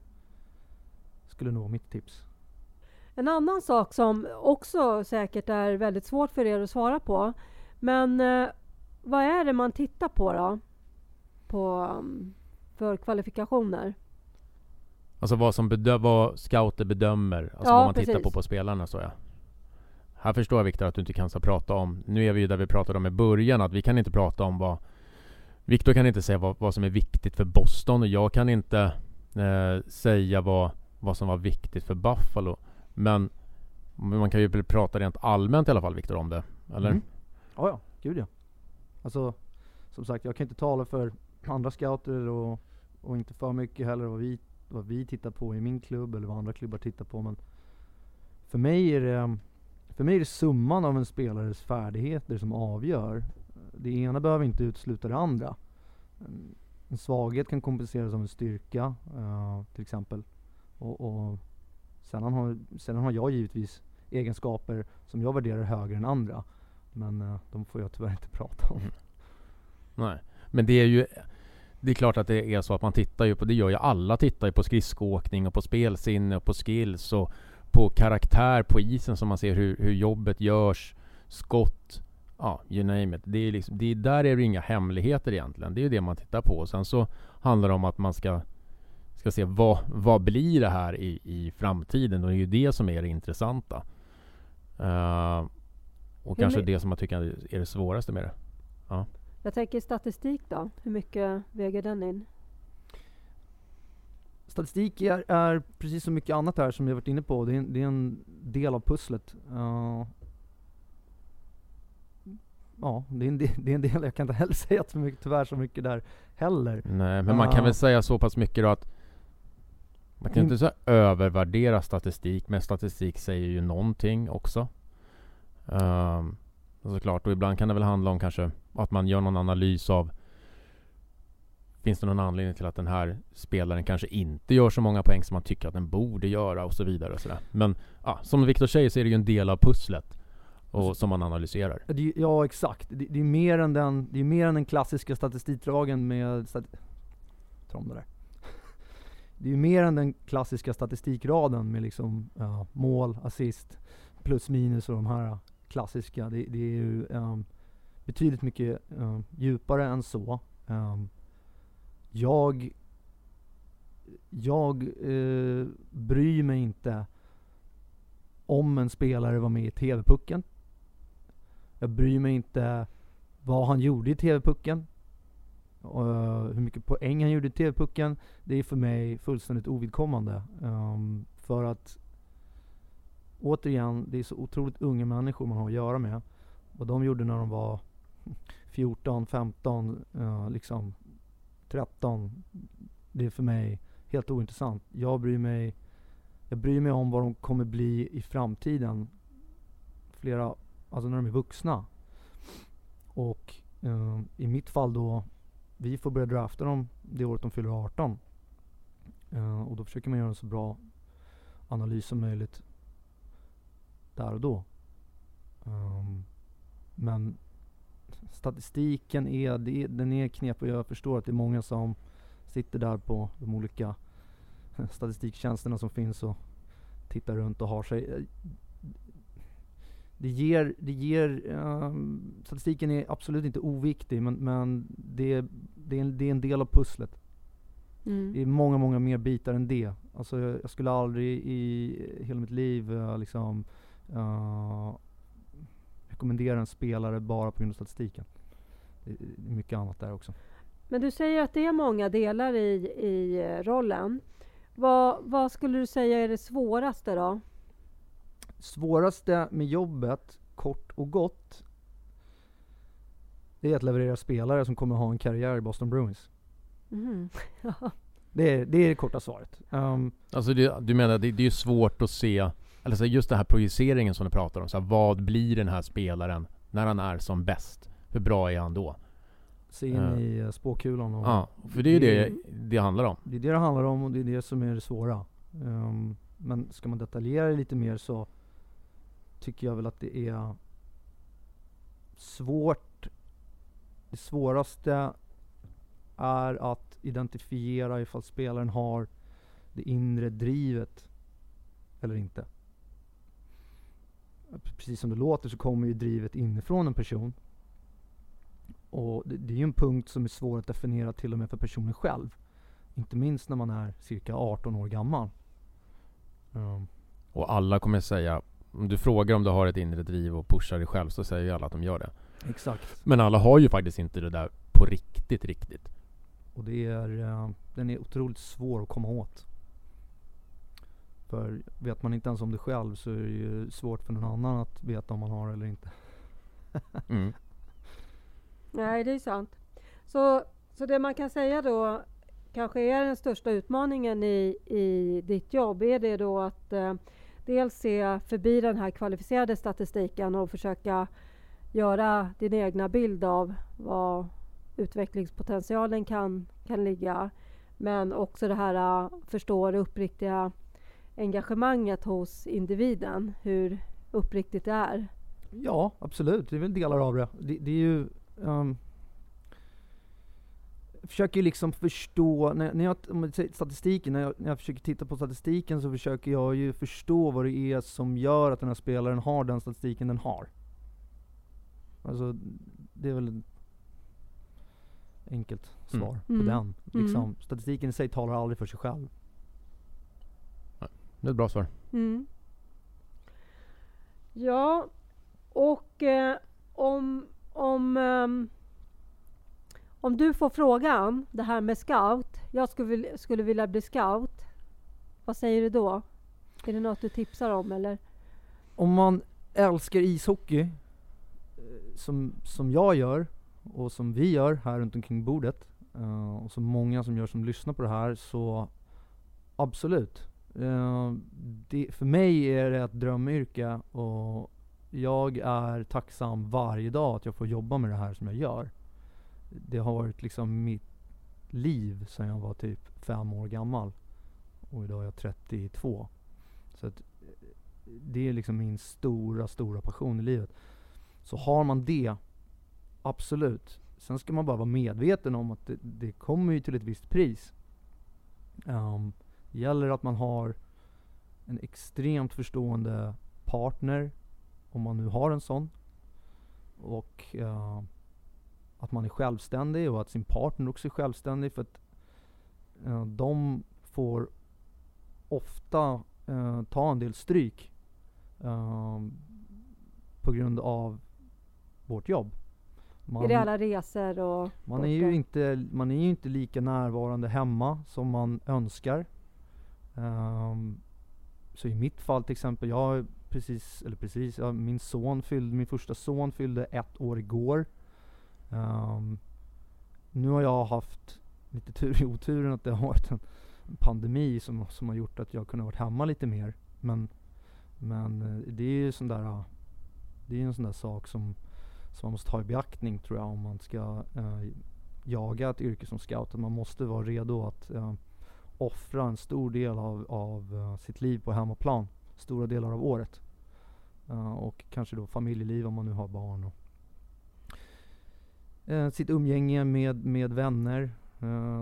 skulle nog vara mitt tips. En annan sak som också säkert är väldigt svårt för er att svara på. Men eh, vad är det man tittar på då? På, um, för kvalifikationer? Alltså vad som bedö- vad scouter bedömer, alltså Ja, vad man tittar precis. på på spelarna så ja. Här förstår jag Viktor att du inte kan så prata om, nu är vi ju där vi pratade om i början, att vi kan inte prata om vad Viktor kan inte säga vad, vad som är viktigt för Boston och jag kan inte eh, säga vad, vad som var viktigt för Buffalo. Men, man kan ju prata rent allmänt i alla fall Viktor om det, eller? Mm. Ja, ja, gud ja. Alltså, som sagt, jag kan inte tala för andra scouter och, och inte för mycket heller vad vi, vad vi tittar på i min klubb eller vad andra klubbar tittar på. Men för mig är det, för mig är det summan av en spelares färdigheter som avgör. Det ena behöver inte utesluta det andra. En, svaghet kan kompenseras av en styrka, eh, till exempel. Och, och sedan, har, sedan har jag givetvis egenskaper som jag värderar högre än andra. Men eh, de får jag tyvärr inte prata om. Mm. Nej, men det är ju Det är klart att det är så att man tittar ju på, det gör ju alla, tittar ju på skridskoåkning och på spelsinne och på skills och på karaktär på isen som man ser hur, hur jobbet görs, skott, ja, you name it. Det är liksom, det är, där är det inga hemligheter egentligen. Det är ju det man tittar på. Sen så handlar det om att man ska, ska se vad, vad blir det här i, i framtiden? Och det är ju det som är det intressanta. Eh, och Hur kanske det som jag tycker är det svåraste med det. Jag tänker statistik då. Hur mycket väger den in? Statistik är, är precis som mycket annat här som jag varit inne på. Det är, en- det är en del av pusslet. Eh, ja, det är, en del, det är en del. Jag kan inte heller säga så mycket, tyvärr så mycket där heller. Nej, men man kan Ja. väl säga så pass mycket då att Man kan inte så övervärdera statistik, men statistik säger ju någonting också. Um, såklart, och ibland kan det väl handla om kanske att man gör någon analys av Finns det någon anledning till att den här spelaren kanske inte gör så många poäng som man tycker att den borde göra och så vidare och sådär. Men ja, som Viktor säger så är det ju en del av pusslet och som man analyserar. Det, ja exakt, det, det, är mer än den, det är mer än den klassiska statistikdragen med det där. Det är mer än den klassiska statistikraden med liksom ja, mål, assist, plus minus och de här klassiska. Det, det är ju um, betydligt mycket um, djupare än så. Um, jag jag eh, bryr mig inte om en spelare var med i TV-pucken. Jag bryr mig inte vad han gjorde i TV-pucken. Uh, hur mycket poäng han gjorde i TV-pucken. Det är för mig fullständigt ovidkommande. Um, för att återigen, det är så otroligt unga människor man har att göra med. Vad de gjorde när de var 14, 15, uh, liksom 13. Det är för mig helt ointressant. Jag bryr mig, jag bryr mig om vad de kommer bli i framtiden. Flera, alltså när de är vuxna. Och eh, i mitt fall då, vi får börja drafta dem det året de fyller 18. Eh, och då försöker man göra en så bra analys som möjligt där och då. Um, men statistiken är, det, den är knepig. Jag förstår att det är många som sitter där på de olika statistiktjänsterna som finns och tittar runt och har sig. Det ger, det ger um, statistiken är absolut inte oviktig men, men det, det, är en, det är en del av pusslet. Mm. Det är många, många mer bitar än det. Alltså jag, jag skulle aldrig i hela mitt liv uh, liksom uh, rekommendera en spelare bara på grund av statistiken. Det är mycket annat där också. Men du säger att det är många delar i, i eh, rollen. Vad, vad skulle du säga är det svåraste då? Svåraste med jobbet, kort och gott, det är att leverera spelare som kommer ha en karriär i Boston Bruins. Mm. det, är, det är det korta svaret. Um, alltså det, du menar, det, det är svårt att se eller så just den här projiceringen som du pratar om. Så här, vad blir den här spelaren när han är som bäst? Hur bra är han då? Se in uh, i eh, spåkulan och Ja, för det är ju det, det det handlar om. Det är det det handlar om och det är det som är det svåra. Um, men ska man detaljera det lite mer så tycker jag väl att det är svårt. Det svåraste är att identifiera ifall spelaren har det inre drivet eller inte precis som det låter så kommer ju drivet inifrån en person. Och det, det är ju en punkt som är svår att definiera till och med för personen själv. Inte minst när man är cirka 18 år gammal. Um. Och alla kommer säga, om du frågar om du har ett inre driv och pushar dig själv så säger ju alla att de gör det. Exakt. Men alla har ju faktiskt inte det där på riktigt, riktigt. Och det är, uh, den är otroligt svår att komma åt. För vet man inte ens om det själv så är det ju svårt för någon annan att veta om man har eller inte. mm. Nej, det är sant. Så, så det man kan säga då kanske är den största utmaningen i, i ditt jobb, är det då att eh, dels se förbi den här kvalificerade statistiken och försöka göra din egna bild av vad utvecklingspotentialen kan, kan ligga. Men också det här uh, förstå det uppriktiga engagemanget hos individen, hur uppriktigt det är. Ja, absolut. Det är väl delar av det. Det, det är ju... Um, jag försöker liksom förstå, när, när jag, statistiken, när jag, när jag försöker titta på statistiken så försöker jag ju förstå vad det är som gör att den här spelaren har den statistiken den har. Alltså, det är väl ett enkelt svar mm. på mm. den. Liksom, mm. Statistiken i sig talar aldrig för sig själv. Det är ett bra svar. Mm. Ja, och eh, om, om, um, om du får frågan, det här med scout. Jag skulle, skulle vilja bli scout. Vad säger du då? Är det något du tipsar om eller? Om man älskar ishockey, eh, som, som jag gör och som vi gör här runt omkring bordet, uh, och som många som gör som lyssnar på det här, så absolut. Eh, det, för mig är det ett drömyrke och jag är tacksam varje dag att jag får jobba med det här som jag gör. Det har varit liksom mitt liv sedan jag var typ fem år gammal. Och idag är jag 32. Så att det är liksom min stora, stora passion i livet. Så har man det, absolut. Sen ska man bara vara medveten om att det, det kommer ju till ett visst pris. Um, gäller att man har en extremt förstående partner, om man nu har en sån. Och uh, att man är självständig och att sin partner också är självständig. För att uh, de får ofta uh, ta en del stryk på grund av vårt jobb. Man, är det alla resor och man är, ju inte, man är ju inte lika närvarande hemma som man önskar. Um, så i mitt fall till exempel, jag precis, eller precis, ja, min son fyllde, min första son fyllde ett år igår. Um, nu har jag haft lite tur i oturen att det har varit en, pandemi som, som har gjort att jag kunnat vara hemma lite mer. Men, men eh, det är ju sån där, det är en sån där sak som, som man måste ta i beaktning tror jag om man ska uh, jaga ett yrke som scout. Att man måste vara redo att uh, offra en stor del av, av eh, sitt liv på hemmaplan. Stora delar av året. Uh, och kanske då familjeliv om man nu har barn. Och, eh, uh, sitt umgänge med, med vänner.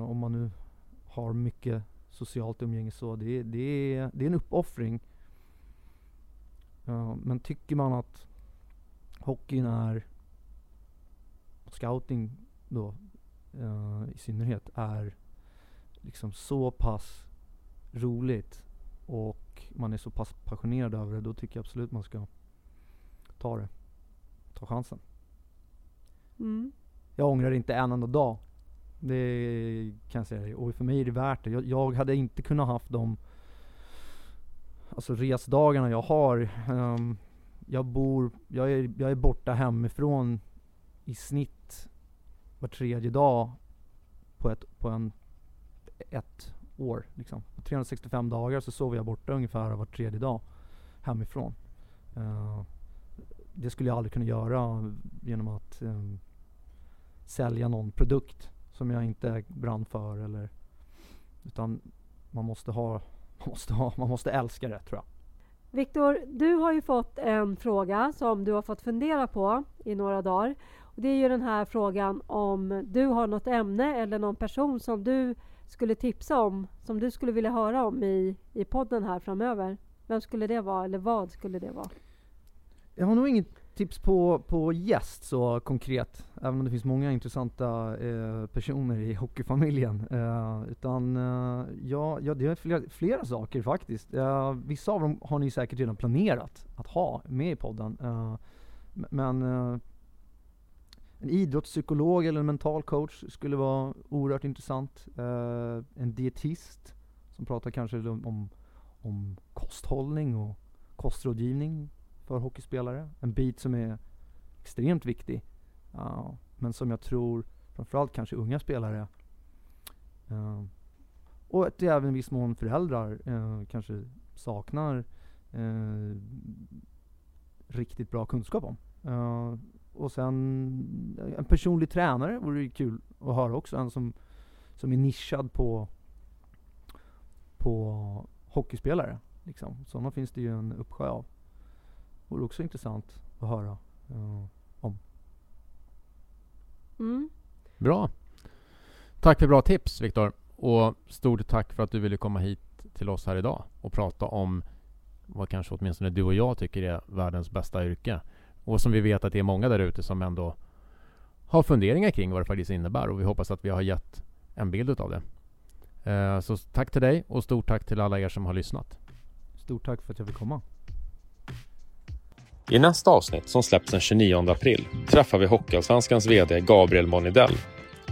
om man nu har mycket socialt umgänge så. Det, det, är, det är en uppoffring. men tycker man att hockeyn är, scouting då i synnerhet, är liksom så pass roligt och man är så pass passionerad över det, då tycker jag absolut man ska ta det. Ta chansen. Mm. Jag ångrar inte en enda dag. Det kan jag säga. Och för mig är det värt det. Jag, jag hade inte kunnat haft de alltså resdagarna jag har. Um, jag bor, jag är, jag är borta hemifrån i snitt var tredje dag på, ett, på en ett år. Liksom. På 365 dagar så sover jag borta ungefär var tredje dag hemifrån. Uh, det skulle jag aldrig kunna göra genom att um, sälja någon produkt som jag inte brann för eller utan man måste ha, man måste ha, man måste älska det tror jag. Viktor, du har ju fått en fråga som du har fått fundera på i några dagar. Och det är ju den här frågan om du har något ämne eller någon person som du skulle tipsa om, som du skulle vilja höra om i, i podden här framöver? Vem skulle det vara, eller vad skulle det vara? Jag har nog inget tips på, på gäst så konkret, även om det finns många intressanta eh, personer i hockeyfamiljen. Eh, utan eh, ja, ja, det är flera, flera saker faktiskt. Eh, vissa av dem har ni säkert redan planerat att ha med i podden. Eh, men eh, en idrottspsykolog eller en mental coach skulle vara oerhört intressant. Uh, en dietist som pratar kanske om, om kosthållning och kostrådgivning för hockeyspelare. En bit som är extremt viktig. Uh, men som jag tror framförallt kanske unga spelare uh, och att även i viss mån föräldrar eh, kanske saknar riktigt bra kunskap om. Och sen en personlig tränare vore ju kul att höra också. En som, som är nischad på, på hockeyspelare. Liksom. Sådana finns det ju en uppsjö av. Vore också intressant att höra uh, om. Mm. Bra. Tack för bra tips Viktor. Och stort tack för att du ville komma hit till oss här idag och prata om vad kanske åtminstone du och jag tycker är världens bästa yrke. Och som vi vet att det är många där ute som ändå har funderingar kring vad det faktiskt innebär och vi hoppas att vi har gett en bild utav det. Eh, så tack till dig och stort tack till alla er som har lyssnat. Stort tack för att jag fick komma. I nästa avsnitt, som släpps den 29 april, träffar vi Hockeyallsvenskans VD Gabriel Monidell.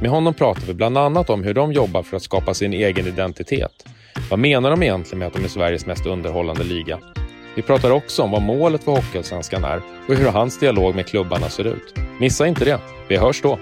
Med honom pratar vi bland annat om hur de jobbar för att skapa sin egen identitet. Vad menar de egentligen med att de är Sveriges mest underhållande liga? Vi pratar också om vad målet för Hockeyallsvenskan är och hur hans dialog med klubbarna ser ut. Missa inte det. Vi hörs då!